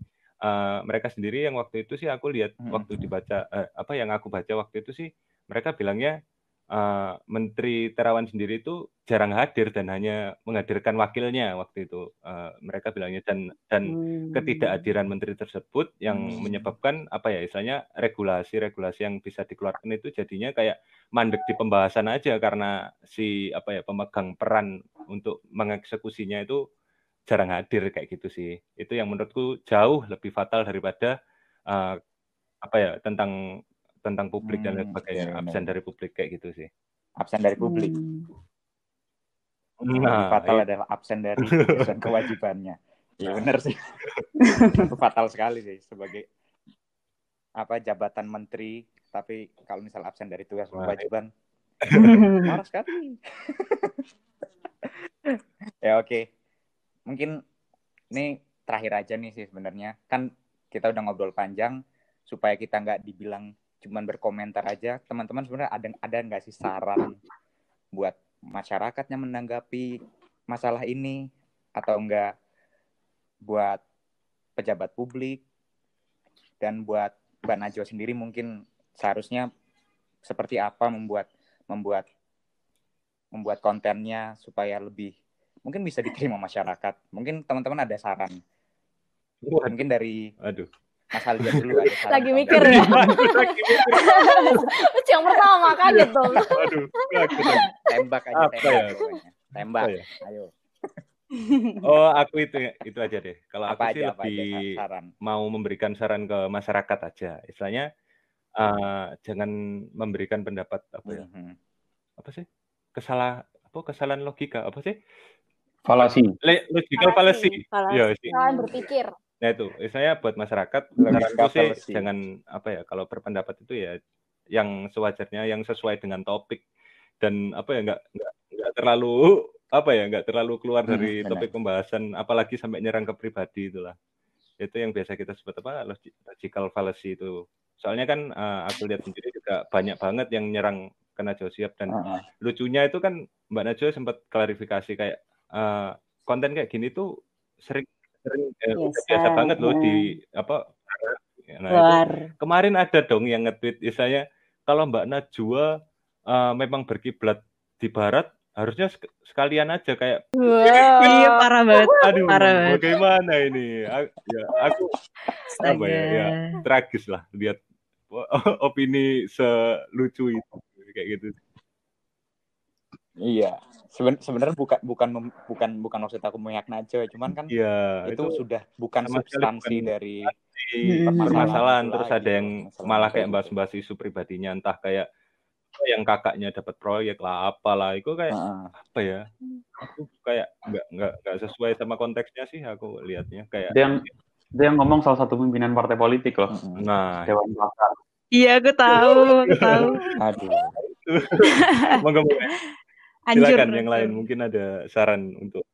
uh, mereka sendiri yang waktu itu sih aku lihat hmm. waktu dibaca uh, apa yang aku baca waktu itu sih mereka bilangnya uh, Menteri Terawan sendiri itu jarang hadir dan hanya menghadirkan wakilnya waktu itu uh, mereka bilangnya dan dan hmm. ketidakhadiran menteri tersebut yang hmm. menyebabkan apa ya misalnya regulasi-regulasi yang bisa dikeluarkan itu jadinya kayak mandek di pembahasan aja karena si apa ya pemegang peran untuk mengeksekusinya itu jarang hadir kayak gitu sih itu yang menurutku jauh lebih fatal daripada uh, apa ya tentang tentang publik hmm, dan lain sebagainya. iya, absen dari publik kayak gitu sih. Absen dari publik. Hmm. Nah, fatal iya. adalah absen dari tugas kewajibannya. Ya benar sih. Itu fatal sekali sih sebagai apa jabatan menteri. Tapi kalau misal absen dari tugas kewajiban marah sekali. Ya oke. Okay. mungkin ini terakhir aja nih sih sebenarnya. Kan kita udah ngobrol panjang supaya kita nggak dibilang cuman berkomentar aja teman-teman sebenarnya ada ada nggak sih saran buat masyarakatnya menanggapi masalah ini atau enggak buat pejabat publik dan buat Mbak Najwa sendiri mungkin seharusnya seperti apa membuat membuat membuat kontennya supaya lebih mungkin bisa diterima masyarakat. Mungkin teman-teman ada saran. Mungkin dari Aduh. Mas Alja dulu ada saran. Lagi mikir ya. yang pertama kaget dong. Aduh, tembak aja Apa tembak. Ya? Tembak. Ya? Ayo. Oh, aku itu itu aja deh. Kalau aku sih aja, lebih saran. mau memberikan saran ke masyarakat aja. Istilahnya uh, jangan memberikan pendapat apa ya? Mm -hmm. Apa sih? Kesalah apa kesalahan logika apa sih? Falasi. Logical fallacy. Iya, Kesalahan berpikir. Nah itu, saya buat masyarakat, saranku sih jangan apa ya, kalau berpendapat itu ya yang sewajarnya, yang sesuai dengan topik. Dan apa ya nggak nggak terlalu apa ya nggak terlalu keluar dari hmm, topik pembahasan, apalagi sampai nyerang ke pribadi itulah. itu yang biasa kita sebut apa logical fallacy itu. Soalnya kan uh, aku lihat sendiri juga banyak banget yang nyerang ke Najwa Siap dan uh -huh. lucunya itu kan Mbak Najwa sempat klarifikasi kayak uh, konten kayak gini tuh sering sering eh, yes, biasa uh, banget loh uh. di apa nah, itu, kemarin ada dong yang nge-tweet misalnya kalau Mbak Najwa uh, memang berkiblat di barat harusnya sekalian aja kayak wow. iya parah banget. Aduh parah banget. bagaimana ini? Ya aku apa ya, ya tragis lah lihat opini selucu itu kayak gitu iya. Seben sebenarnya bukan bukan bukan bukan maksud aku memihak Najwa cuman kan iya, itu, itu sudah bukan substansi bukan dari permasalahan. Terus ada gitu, yang malah kayak bahas-bahas isu pribadinya entah kayak yang kakaknya dapat proyek lah apalah. Itu kayak uh. apa ya? Aku kayak nggak nggak nggak sesuai sama konteksnya sih aku lihatnya kayak dia yang dia yang ngomong salah satu pimpinan partai politik loh. Nah. Dewan pakar. Iya aku tahu aku tahu. Aduh monggo silakan yang lain mungkin ada saran untuk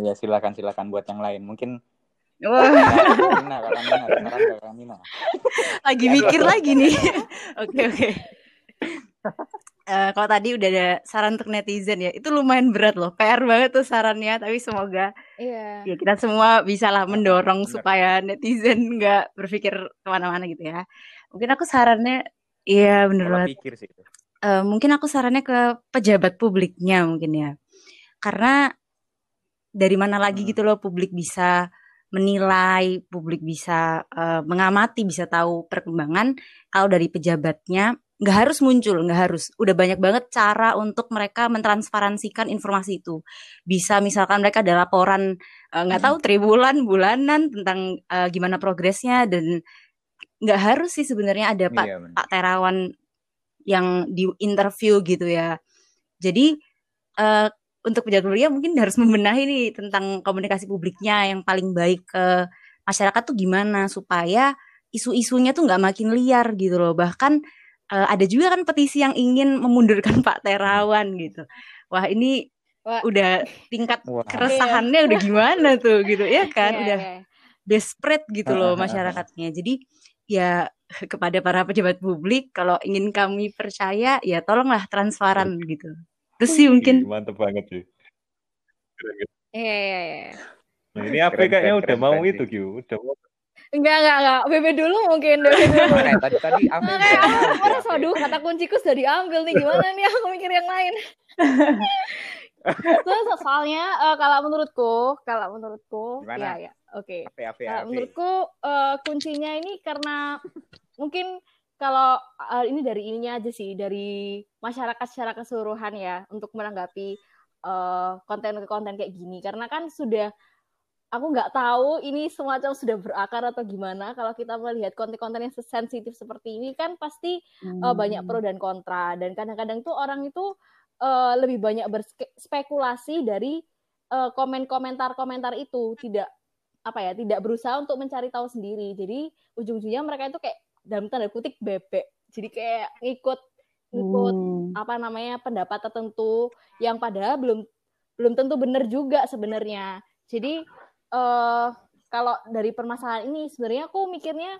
ya silakan silakan buat yang lain mungkin lagi mikir lagi nih. Oke oke. Uh, kalau tadi udah ada saran untuk netizen ya, itu lumayan berat loh, PR banget tuh sarannya. Tapi semoga yeah. ya kita semua bisa lah mendorong supaya netizen nggak berpikir ke mana-mana gitu ya. Mungkin aku sarannya, iya bener banget. Uh, mungkin aku sarannya ke pejabat publiknya mungkin ya, karena dari mana lagi hmm. gitu loh publik bisa menilai, publik bisa uh, mengamati, bisa tahu perkembangan. Kalau dari pejabatnya nggak harus muncul, nggak harus. Udah banyak banget cara untuk mereka mentransparansikan informasi itu. Bisa misalkan mereka ada laporan eh, nggak uh, tahu tribulan, bulanan tentang uh, gimana progresnya dan nggak harus sih sebenarnya ada Pak iya, Pak Terawan yang di interview gitu ya. Jadi uh, untuk pejabat publiknya mungkin harus membenahi nih tentang komunikasi publiknya yang paling baik ke masyarakat tuh gimana supaya isu-isunya tuh nggak makin liar gitu loh bahkan uh, ada juga kan petisi yang ingin memundurkan Pak Terawan gitu wah ini wah. udah tingkat wah. keresahannya udah gimana tuh gitu ya kan yeah, udah yeah. desperate gitu loh masyarakatnya jadi ya kepada para pejabat publik kalau ingin kami percaya ya tolonglah transparan gitu Terus sih mungkin. Mantep banget sih. Iya, iya, iya. Nah, ini apa kayaknya udah mau itu, Q. Udah mau. Enggak, enggak, enggak. BB dulu mungkin. BB dulu. Nah, tadi, tadi apa? Makanya aku merasa, aduh, kata kunciku sudah diambil nih. Gimana nih aku mikir yang lain. Terus soalnya uh, kalau menurutku, kalau menurutku, Gimana? ya, ya, oke. Okay. Uh, menurutku uh, kuncinya ini karena mungkin kalau uh, ini dari ininya aja sih dari masyarakat secara keseluruhan ya untuk menanggapi konten-konten uh, kayak gini karena kan sudah aku nggak tahu ini semacam sudah berakar atau gimana kalau kita melihat konten-konten yang sensitif seperti ini kan pasti hmm. uh, banyak pro dan kontra dan kadang-kadang tuh orang itu uh, lebih banyak berspekulasi dari uh, komen-komentar-komentar itu. Tidak apa ya tidak berusaha untuk mencari tahu sendiri. Jadi ujung-ujungnya mereka itu kayak dalam tanda kutip bebek. Jadi kayak ngikut ngikut hmm. apa namanya pendapat tertentu yang padahal belum belum tentu benar juga sebenarnya. Jadi uh, kalau dari permasalahan ini sebenarnya aku mikirnya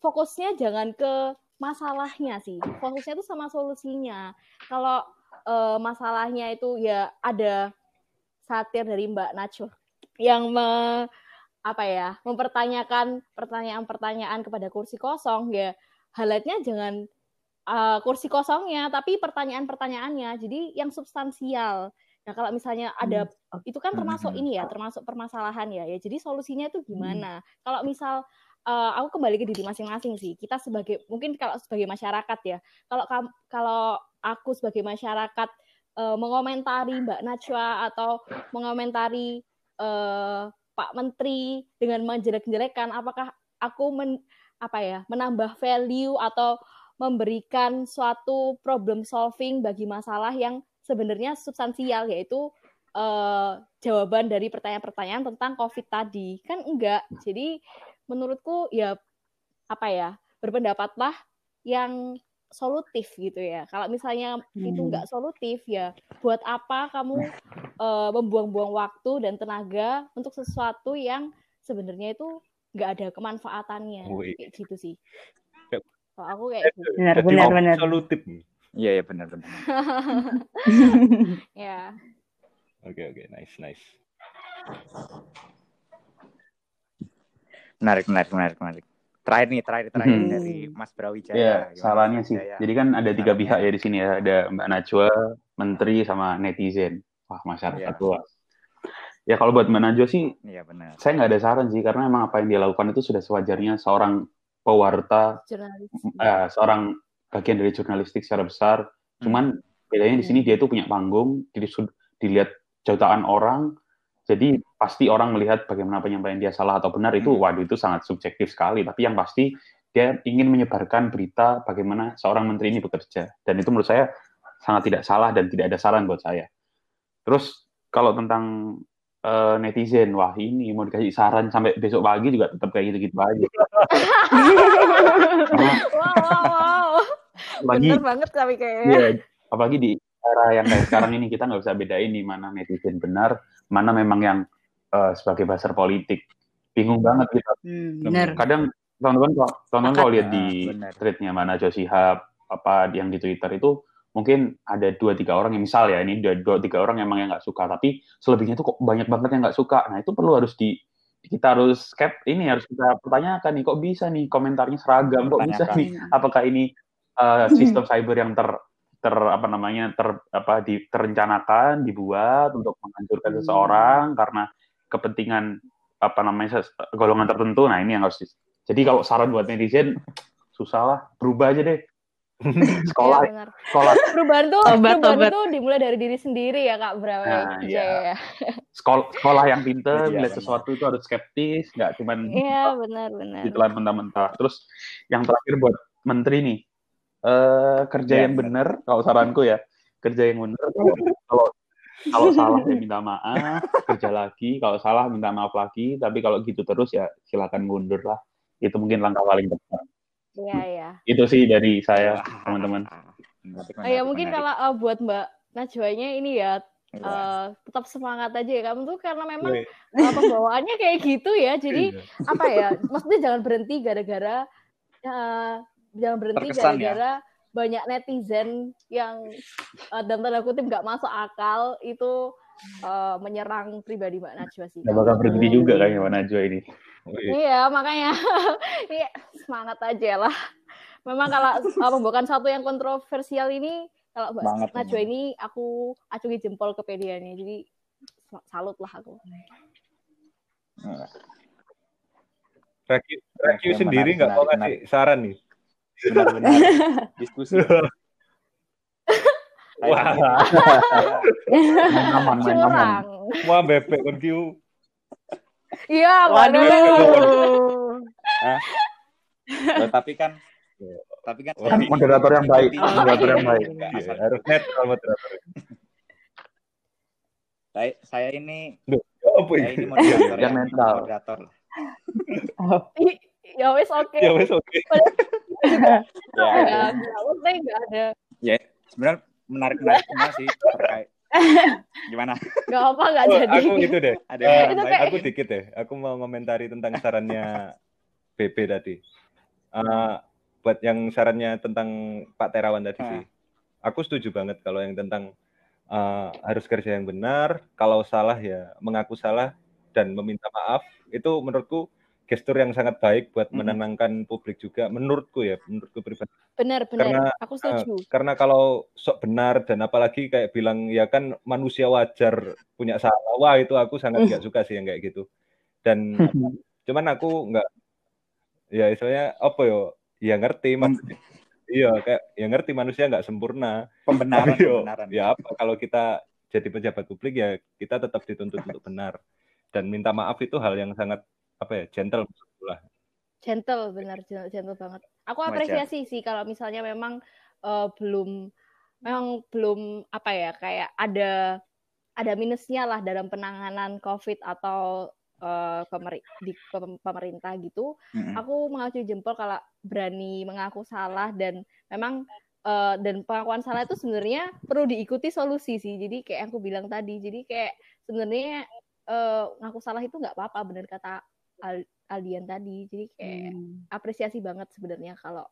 fokusnya jangan ke masalahnya sih. Fokusnya itu sama solusinya. Kalau uh, masalahnya itu ya ada satir dari Mbak Nacho yang me, apa ya mempertanyakan pertanyaan-pertanyaan kepada kursi kosong. Ya highlightnya jangan uh, kursi kosongnya tapi pertanyaan-pertanyaannya. Jadi yang substansial. Nah kalau misalnya ada hmm. itu kan termasuk ini ya termasuk permasalahan ya. Ya jadi solusinya itu gimana? Hmm. kalau misal uh, aku kembali ke diri masing-masing sih. Kita sebagai mungkin kalau sebagai masyarakat ya. Kalau kalau aku sebagai masyarakat uh, mengomentari Mbak Najwa atau mengomentari uh, Pak Menteri dengan menjelek-jelekan apakah aku men, apa ya menambah value atau memberikan suatu problem solving bagi masalah yang sebenarnya substansial yaitu uh, jawaban dari pertanyaan-pertanyaan tentang COVID tadi? Kan enggak. Jadi menurutku ya apa ya berpendapatlah yang solutif gitu ya. Kalau misalnya hmm. itu nggak solutif ya, buat apa kamu uh, membuang-buang waktu dan tenaga untuk sesuatu yang sebenarnya itu nggak ada kemanfaatannya Wih. kayak gitu sih. Kalau aku kayak gitu. Benar, benar, benar. Solutif. Iya, iya benar, benar. ya. Oke, oke, nice, nice. Menarik, menarik, menarik, menarik. Terakhir nih, terakhir, terakhir hmm. dari Mas Brawijaya. Ya, salahnya sih. Jadi kan ada tiga pihak ya di sini ya. Ada Mbak Najwa, Menteri, sama netizen. Wah, masyarakat ya. luas. Ya kalau buat Mbak Najwa sih, ya, benar. saya nggak ada saran sih. Karena memang apa yang dia lakukan itu sudah sewajarnya seorang pewarta, uh, seorang bagian dari jurnalistik secara besar. Hmm. Cuman bedanya di sini hmm. dia itu punya panggung, jadi dilihat jutaan orang, jadi pasti orang melihat bagaimana penyampaian dia salah atau benar itu, hmm. waduh itu sangat subjektif sekali. Tapi yang pasti dia ingin menyebarkan berita bagaimana seorang menteri ini bekerja. Dan itu menurut saya sangat tidak salah dan tidak ada saran buat saya. Terus kalau tentang uh, netizen, wah ini mau dikasih saran sampai besok pagi juga tetap kayak gitu-gitu aja. wow, wow, wow. Bener banget kami kayaknya. Iya, apalagi di era yang kayak sekarang ini kita nggak bisa bedain nih mana netizen benar, mana memang yang uh, sebagai buzzer politik. Bingung banget kita. Hmm, Kadang teman-teman teman-teman kalau lihat di tweetnya mana Josihab apa yang di Twitter itu mungkin ada dua tiga orang yang misal ya ini dua, dua tiga orang yang emang yang nggak suka tapi selebihnya itu kok banyak banget yang nggak suka. Nah itu perlu harus di kita harus cap ini harus kita pertanyakan nih kok bisa nih komentarnya seragam kok bisa nih apakah ini uh, sistem cyber yang ter ter apa namanya ter apa di terencanakan dibuat untuk menghancurkan hmm. seseorang karena kepentingan apa namanya golongan tertentu nah ini yang harus jadi kalau saran buat netizen susah lah berubah aja deh sekolah ya, sekolah perubahan tuh obat, perubahan obat. tuh dimulai dari diri sendiri ya kak Brawe nah, ya. ya. sekolah sekolah yang pinter ya, melihat sesuatu itu harus skeptis nggak cuman iya benar benar ditelan mentah-mentah terus yang terakhir buat menteri nih uh, kerja ya, yang benar kalau saranku ya kerja yang benar kalau kalau salah ya minta maaf kerja lagi kalau salah minta maaf lagi tapi kalau gitu terus ya silakan mundur lah itu mungkin langkah paling tepat Iya, iya. Itu sih dari saya, teman-teman. Oh, ya mungkin kalau uh, buat Mbak Najwanya ini ya uh, tetap semangat aja ya kamu tuh karena memang uh, pembawaannya kayak gitu ya. Jadi apa ya? Maksudnya jangan berhenti gara-gara uh, jangan berhenti ya. gara-gara ya? banyak netizen yang uh, dalam tanda kutip nggak masuk akal itu uh, menyerang pribadi Mbak Najwa sih. Gak bakal berhenti juga kan Mbak Najwa ini. Oh, iya. iya makanya iya, semangat aja lah. Memang kalau uh, pembukaan satu yang kontroversial ini kalau Mbak Najwa ini aku acungi jempol ke pedianya jadi salut lah aku. Raki, Raki sendiri nggak mau kasih saran nih benar-benar diskusi. Wah. main aman, main aman. Wah, bebek kan kiu. Iya, waduh. Nah, tapi kan tapi kan kan moderator yang baik, moderator yang baik. Iya, harus netral moderator. Saya, saya ini Duh, apa saya ini moderator yang netral. moderator. Oh. Ya wes oke. Ya wes oke ya, ya. Ada. Ya, sebenarnya menarik menarik semua sih terkait gimana? Gak apa nggak oh, jadi. Aku itu deh. Ada uh, itu kayak... Aku dikit deh. Aku mau komentari tentang sarannya BP tadi. Uh, buat yang sarannya tentang Pak Terawan tadi uh. sih. Aku setuju banget kalau yang tentang uh, harus kerja yang benar. Kalau salah ya mengaku salah dan meminta maaf. Itu menurutku gestur yang sangat baik buat menenangkan publik juga menurutku ya menurutku pribadi. Benar benar. Karena, aku setuju. uh, karena kalau sok benar dan apalagi kayak bilang ya kan manusia wajar punya salah. Wah itu aku sangat nggak suka sih yang kayak gitu. Dan cuman aku nggak ya istilahnya apa yo? Ya ngerti maksudnya. Iya kayak ya ngerti manusia nggak sempurna. Pembenaran, yo, pembenaran. ya apa kalau kita jadi pejabat publik ya kita tetap dituntut untuk benar. Dan minta maaf itu hal yang sangat apa ya? Gentle lah. Gentle benar. Gentle, gentle banget. Aku apresiasi sih kalau misalnya memang uh, belum memang belum apa ya kayak ada ada minusnya lah dalam penanganan covid atau uh, pemeri di pemerintah gitu, mm-hmm. aku mengacungi jempol kalau berani mengaku salah dan memang uh, dan pengakuan salah itu sebenarnya perlu diikuti solusi sih. Jadi kayak aku bilang tadi, jadi kayak sebenarnya uh, ngaku salah itu nggak apa-apa, benar kata Aldian tadi. Jadi kayak hmm. apresiasi banget sebenarnya kalau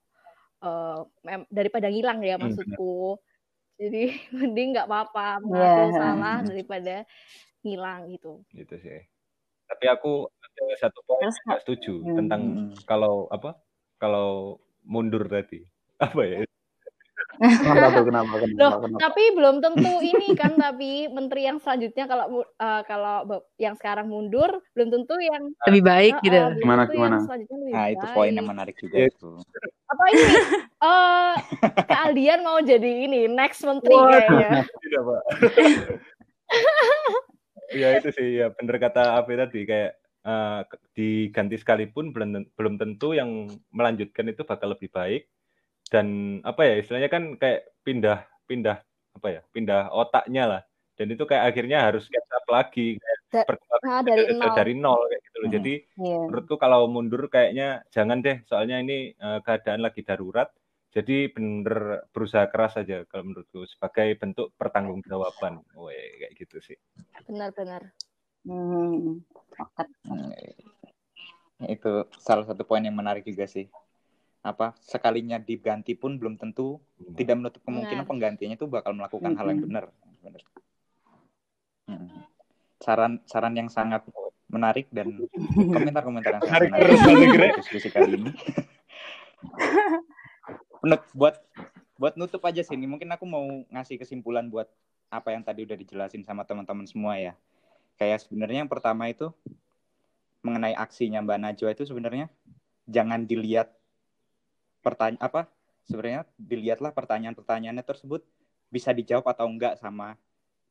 uh, daripada ngilang ya hmm, maksudku. Hmm. Jadi mending nggak apa-apa mengaku yeah. salah daripada ngilang gitu. Gitu sih tapi aku ada satu poin nggak setuju hmm. tentang kalau apa kalau mundur tadi apa ya kenapa, kenapa, kenapa, Loh, kenapa. tapi belum tentu ini kan tapi menteri yang selanjutnya kalau uh, kalau yang sekarang mundur belum tentu yang lebih baik uh, gitu. uh, gimana gimana? nah itu poin yang menarik juga itu. Apa ini? Uh, keahlian mau jadi ini next menteri kayaknya. tidak pak. Ya itu sih ya bener kata Afi tadi kayak uh, diganti sekalipun belum belum tentu yang melanjutkan itu bakal lebih baik dan apa ya istilahnya kan kayak pindah pindah apa ya pindah otaknya lah dan itu kayak akhirnya harus catch up lagi kayak da, nah, dari, nol. dari nol kayak gitu loh hmm. jadi yeah. menurutku kalau mundur kayaknya jangan deh soalnya ini uh, keadaan lagi darurat jadi bener berusaha keras aja kalau menurutku sebagai bentuk pertanggungjawaban. Weh, kayak gitu sih. Benar-benar. Hmm. hmm. Itu salah satu poin yang menarik juga sih. Apa sekalinya diganti pun belum tentu hmm. tidak menutup kemungkinan benar. penggantinya itu bakal melakukan hmm. hal yang benar. benar. Hmm. Saran saran yang sangat menarik dan komentar-komentar yang sangat menarik diskusi kali ini. buat buat nutup aja sih ini mungkin aku mau ngasih kesimpulan buat apa yang tadi udah dijelasin sama teman-teman semua ya kayak sebenarnya yang pertama itu mengenai aksinya Mbak Najwa itu sebenarnya jangan dilihat pertanyaan apa sebenarnya dilihatlah pertanyaan-pertanyaannya tersebut bisa dijawab atau enggak sama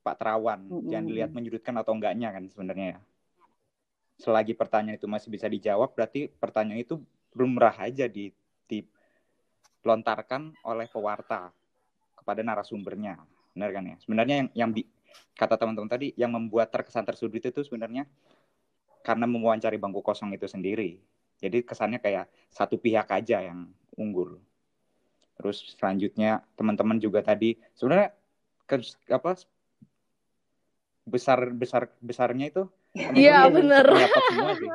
Pak Terawan mm-hmm. jangan dilihat menyudutkan atau enggaknya kan sebenarnya ya selagi pertanyaan itu masih bisa dijawab berarti pertanyaan itu lumrah aja di di lontarkan oleh pewarta kepada narasumbernya. Benar kan ya? Sebenarnya yang yang di, kata teman-teman tadi yang membuat terkesan tersudut itu sebenarnya karena mewawancari bangku kosong itu sendiri. Jadi kesannya kayak satu pihak aja yang unggul. Terus selanjutnya teman-teman juga tadi sebenarnya ke, apa besar besar besarnya itu Iya benar. semua sih.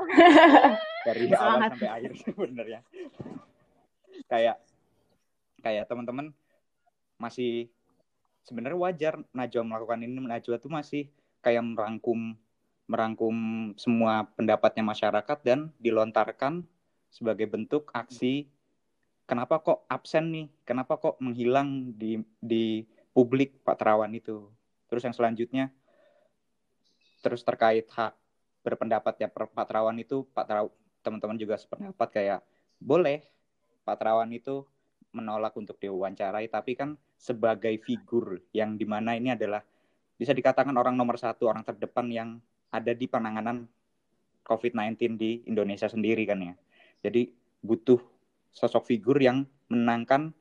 Dari awal sampai akhir sebenarnya. kayak kayak teman-teman masih sebenarnya wajar Najwa melakukan ini Najwa tuh masih kayak merangkum merangkum semua pendapatnya masyarakat dan dilontarkan sebagai bentuk aksi kenapa kok absen nih? Kenapa kok menghilang di di publik Pak Terawan itu? Terus yang selanjutnya terus terkait hak berpendapat ya Pak Terawan itu Pak Terawan teman-teman juga sependapat kayak boleh Pak Terawan itu menolak untuk diwawancarai, tapi kan sebagai figur yang di mana ini adalah bisa dikatakan orang nomor satu, orang terdepan yang ada di penanganan COVID-19 di Indonesia sendiri kan ya. Jadi butuh sosok figur yang menangkan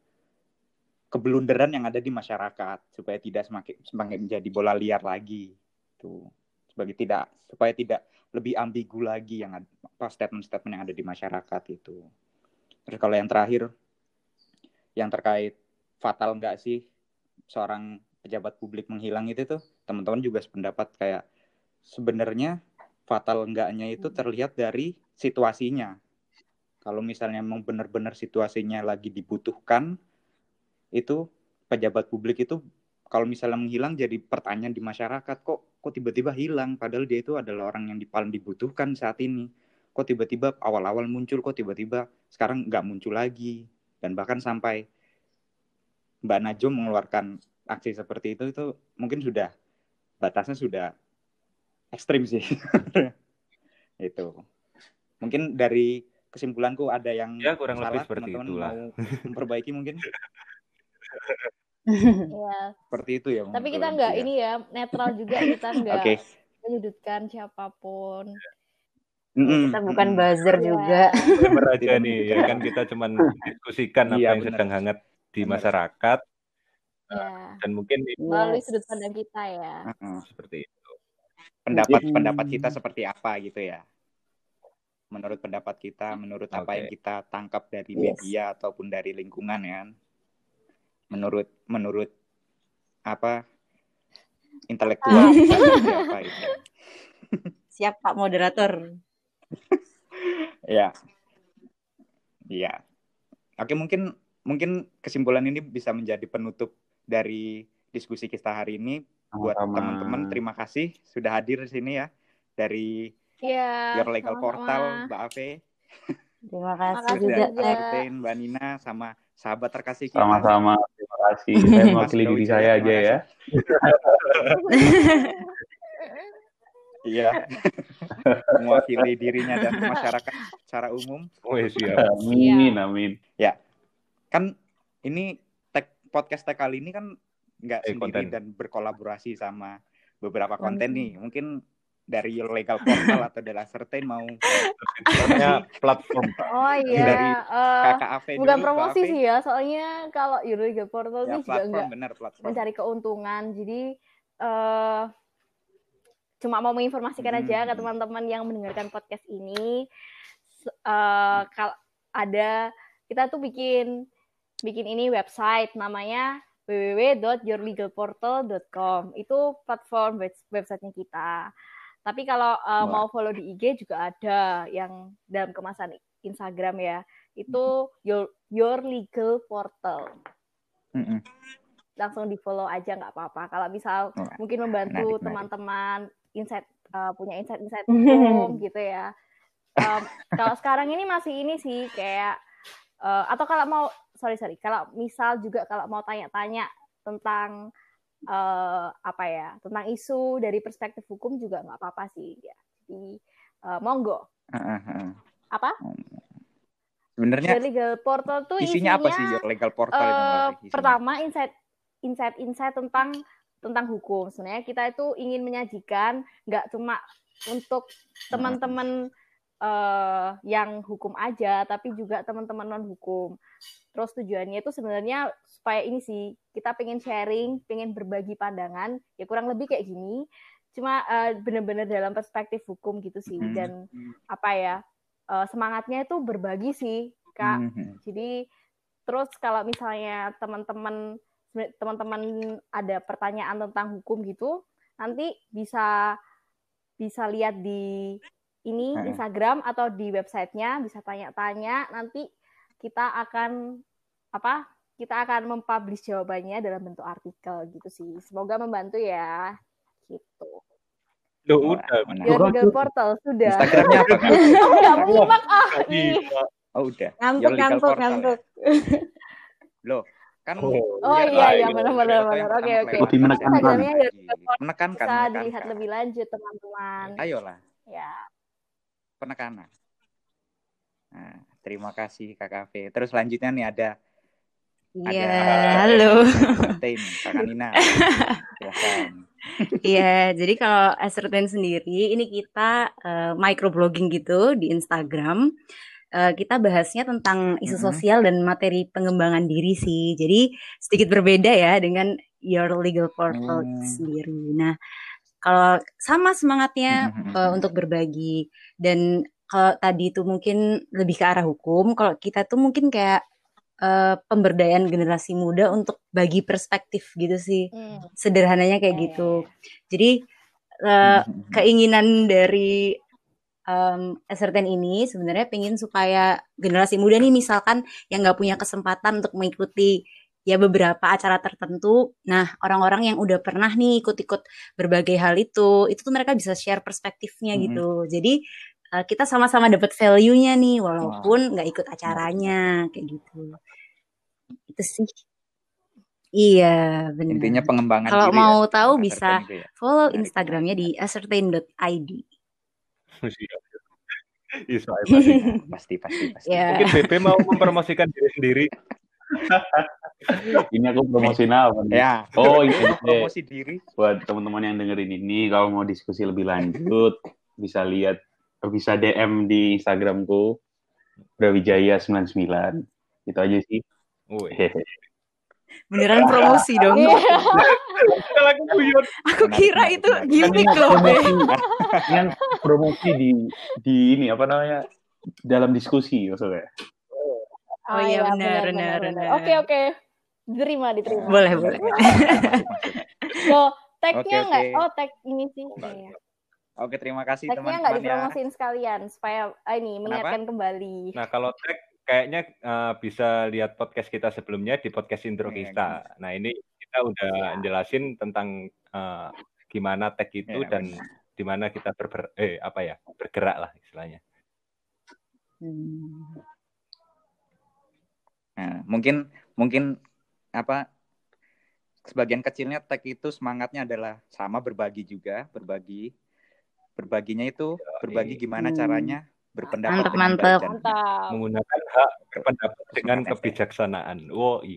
kebelunderan yang ada di masyarakat supaya tidak semakin semakin menjadi bola liar lagi tuh sebagai tidak supaya tidak lebih ambigu lagi yang apa statement-statement yang ada di masyarakat itu. Terus kalau yang terakhir yang terkait fatal nggak sih seorang pejabat publik menghilang itu tuh teman-teman juga sependapat kayak sebenarnya fatal enggaknya itu hmm. terlihat dari situasinya. Kalau misalnya memang benar-benar situasinya lagi dibutuhkan, itu pejabat publik itu kalau misalnya menghilang jadi pertanyaan di masyarakat kok kok tiba-tiba hilang padahal dia itu adalah orang yang paling dibutuhkan saat ini. Kok tiba-tiba awal-awal muncul kok tiba-tiba sekarang nggak muncul lagi dan bahkan sampai Mbak Najum mengeluarkan aksi seperti itu itu mungkin sudah batasnya sudah ekstrim sih itu mungkin dari kesimpulanku ada yang ya kurang salah, lebih seperti teman -teman itulah mau memperbaiki mungkin ya. seperti itu ya tapi kita nggak ya. ini ya netral juga kita nggak okay. menyudutkan siapa pun Mm-mm. Kita bukan buzzer yeah. juga. aja nih, ya kan kita cuman diskusikan apa iya, yang bener. sedang hangat di masyarakat. Yeah. Dan mungkin melalui sudut pandang kita ya. Seperti itu. Pendapat Mungkin- pendapat kita seperti apa gitu ya. Menurut pendapat kita, menurut apa Oke. yang kita tangkap dari Yes. media ataupun dari lingkungan ya. Menurut menurut apa intelektual kita seperti apa itu. Siap Pak moderator. Ya. Iya. Oke, mungkin mungkin kesimpulan ini bisa menjadi penutup dari diskusi kita hari ini. Buat teman-teman, terima kasih sudah hadir di sini ya dari Iya. Your Legal sama-sama. Portal, Mbak Ave, Terima kasih juga. dan juga. Martin, Mbak Nina, sama sahabat terkasih kita. Sama-sama. Terima kasih. Saya mewakili diri saya aja terima ya. Iya. Mewakili dirinya dan masyarakat secara umum. Wih, siap. Amin, amin. Kan ini tag, podcast tag kali ini kan nggak Eh, sendiri konten. dan berkolaborasi sama beberapa konten nih. Mungkin dari Legal Portal atau The Certain mau Namanya platform. Oh iya. Dari kakak Ave bukan dulu, promosi sih ya, soalnya kalau Euroliga Portal Ya, ini juga platform nggak benar platform. mencari keuntungan. Jadi eh cuma mau menginformasikan Hmm. aja ke teman-teman yang mendengarkan podcast ini. S- eh, kalau ada kita tuh bikin bikin ini website namanya www.yourlegalportal.com. Itu platform web- websitenya kita. Tapi kalau eh, Wah. mau follow di IG juga ada yang dalam kemasan Instagram ya. Itu your your legal portal Mm-mm. langsung di follow aja nggak apa-apa. Kalau misal Wah, mungkin membantu teman-teman insight uh, punya insight-insight hukum gitu ya. Um, kalau sekarang ini masih ini sih kayak uh, atau kalau mau sorry sorry kalau misal juga kalau mau tanya-tanya tentang uh, apa ya tentang isu dari perspektif hukum juga nggak apa-apa sih ya. Jadi uh, monggo heeh. apa? Sebenarnya legal portal tuh isinya apa sih Legal Portal itu, Mbak eh? Isinya? pertama insight insight insight tentang tentang hukum sebenarnya kita itu ingin menyajikan nggak cuma untuk teman-teman eh, yang hukum aja tapi juga teman-teman non hukum terus tujuannya itu sebenarnya supaya ini sih kita pengen sharing pengen berbagi pandangan ya kurang lebih kayak gini cuma eh, benar-benar dalam perspektif hukum gitu sih Mhm. dan apa ya eh, semangatnya itu berbagi sih kak Mhm. jadi terus kalau misalnya teman-teman teman-teman ada pertanyaan tentang hukum gitu, nanti bisa bisa lihat di ini Heeh. Instagram atau di websitenya bisa tanya-tanya. Nanti kita akan apa? Kita akan mempublish jawabannya dalam bentuk artikel gitu sih. Semoga membantu ya. Gitu. Loh, Wah, udah. menarik. Your Legal Portal sudah. Instagramnya apa kan? Oh, nggak menyimak ah. Oh udah. Ngantuk, ngantuk, ya? ngantuk. Loh, kan Oh, Oh iya tahu iya gitu. benar-benar Foto yang benar. Oke oke. Lebih menekankan. Portal Menekankan, bisa dilihat lebih lanjut teman-teman. Ayolah, Ya. Penekanan. Nah, terima kasih Kak Kafe. Terus selanjutnya nih ada Iya, Ada- halo. Tim, Kak Nina. Iya, jadi kalau Ascertain sendiri, ini kita eh, microblogging gitu di Instagram. Eh, kita bahasnya tentang isu sosial dan materi pengembangan diri sih. Jadi sedikit berbeda ya dengan Your Legal Portal Hmm. sendiri. Nah, kalau sama semangatnya Mhm. eh, untuk berbagi dan kalau tadi itu mungkin lebih ke arah hukum, kalau kita tuh mungkin kayak eh, pemberdayaan generasi muda untuk bagi perspektif gitu sih Hmm. sederhananya kayak Iya, gitu. Jadi eh, Mhm. keinginan dari um, Ascertain ini sebenarnya pengen supaya generasi muda nih misalkan yang nggak punya kesempatan untuk mengikuti ya beberapa acara tertentu. Nah, orang-orang yang udah pernah nih ikut-ikut berbagai hal itu, itu tuh mereka bisa share perspektifnya Mhm. gitu. Jadi eh, kita sama-sama dapat value-nya nih walaupun nggak ikut acaranya kayak gitu. Itu sih. Iya, benar. Intinya pengembangan Kalau diri mau ya, tahu bisa ya. follow Menarik, Instagramnya di ascertain.id. Iya, soalnya pasti. Pasti, pasti. Ya. Mungkin BP mau mempromosikan diri sendiri. Ini aku promosiin apa nih? Ya. Oh, ini promosi diri. buat teman-teman yang dengerin ini kalau mau diskusi lebih lanjut bisa lihat bisa DM di Instagramku Brawijaya 99 itu aja sih. Beneran promosi dong. Iya. Aku kira itu menarik. gimmick Kan loh, Be. promosi, kan promosi di di ini apa namanya dalam diskusi maksudnya. Oh iya, benar, benar, benar. Oke oke, diterima diterima. Boleh, boleh. Loh, tagnya Oke, nggak? oke. Oh tag ini sih. Iya. Oke, terima kasih Tagnya nggak teman-teman ya. dipromosiin sekalian supaya ah, ini mengingatkan kembali. Nah, kalau tag kayaknya eh, bisa lihat podcast kita sebelumnya di podcast intro Iya, kita. Nah, ini kita udah Iya. jelasin tentang eh, gimana tag itu Iya, dan di mana kita berber eh apa ya bergerak lah istilahnya. Hmm. Nah, mungkin mungkin apa sebagian kecilnya tag itu semangatnya adalah sama berbagi juga, berbagi. Berbaginya itu berbagi gimana Hmm. caranya berpendapat Mantap, dengan mantap. Mantap. Menggunakan hak berpendapat dengan Semangat, kebijaksanaan. Woi.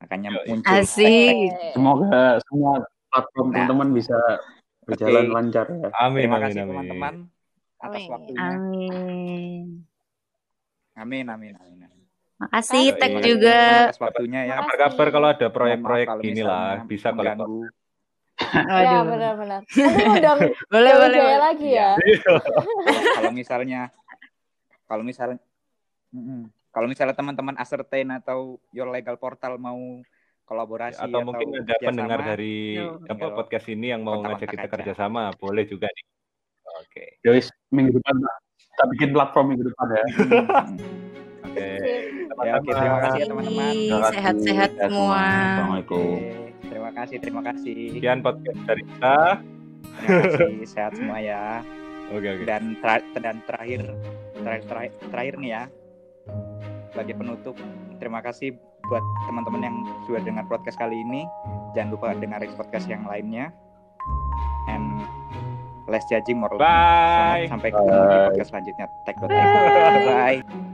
Makanya Yoi. muncul Asik. Semoga semua platform Nah. teman-teman bisa berjalan Oke. lancar ya. Amin Terima amin kasih teman-teman atas Amin. waktunya. Amin. Amin amin amin. Makasih tag kasih juga. waktunya ya. Kabar-kabar kalau ada proyek-proyek inilah misalnya bisa kalau. Ya Waduh. benar-benar. Undang Boleh, boleh. Lagi ya. kalau misalnya kalau misalnya kalau misalnya teman-teman Ascertain atau Your Legal Portal mau kolaborasi atau mungkin ada kerjasama, pendengar dari Yo. apa podcast ini yang mau ngajak kita aja. kerjasama boleh juga nih. Oke. Guys, minggu depan kita bikin platform minggu depan ya. Ya oke. Terima kasih ya teman-teman. Sehat-sehat Sehat semua. Assalamualaikum. Terima kasih terima kasih. Sekian podcast dari kita. terima kasih. Sehat semua ya. Oke oke. dan ter- dan terakhir terakhir terakhir, terakhir nih ya. Sebagai penutup terima kasih buat teman-teman yang sudah dengar podcast kali ini. Jangan lupa dengerin podcast yang lainnya. And less judging more. Bye. sampai ketemu di Bye. podcast selanjutnya. Tag bye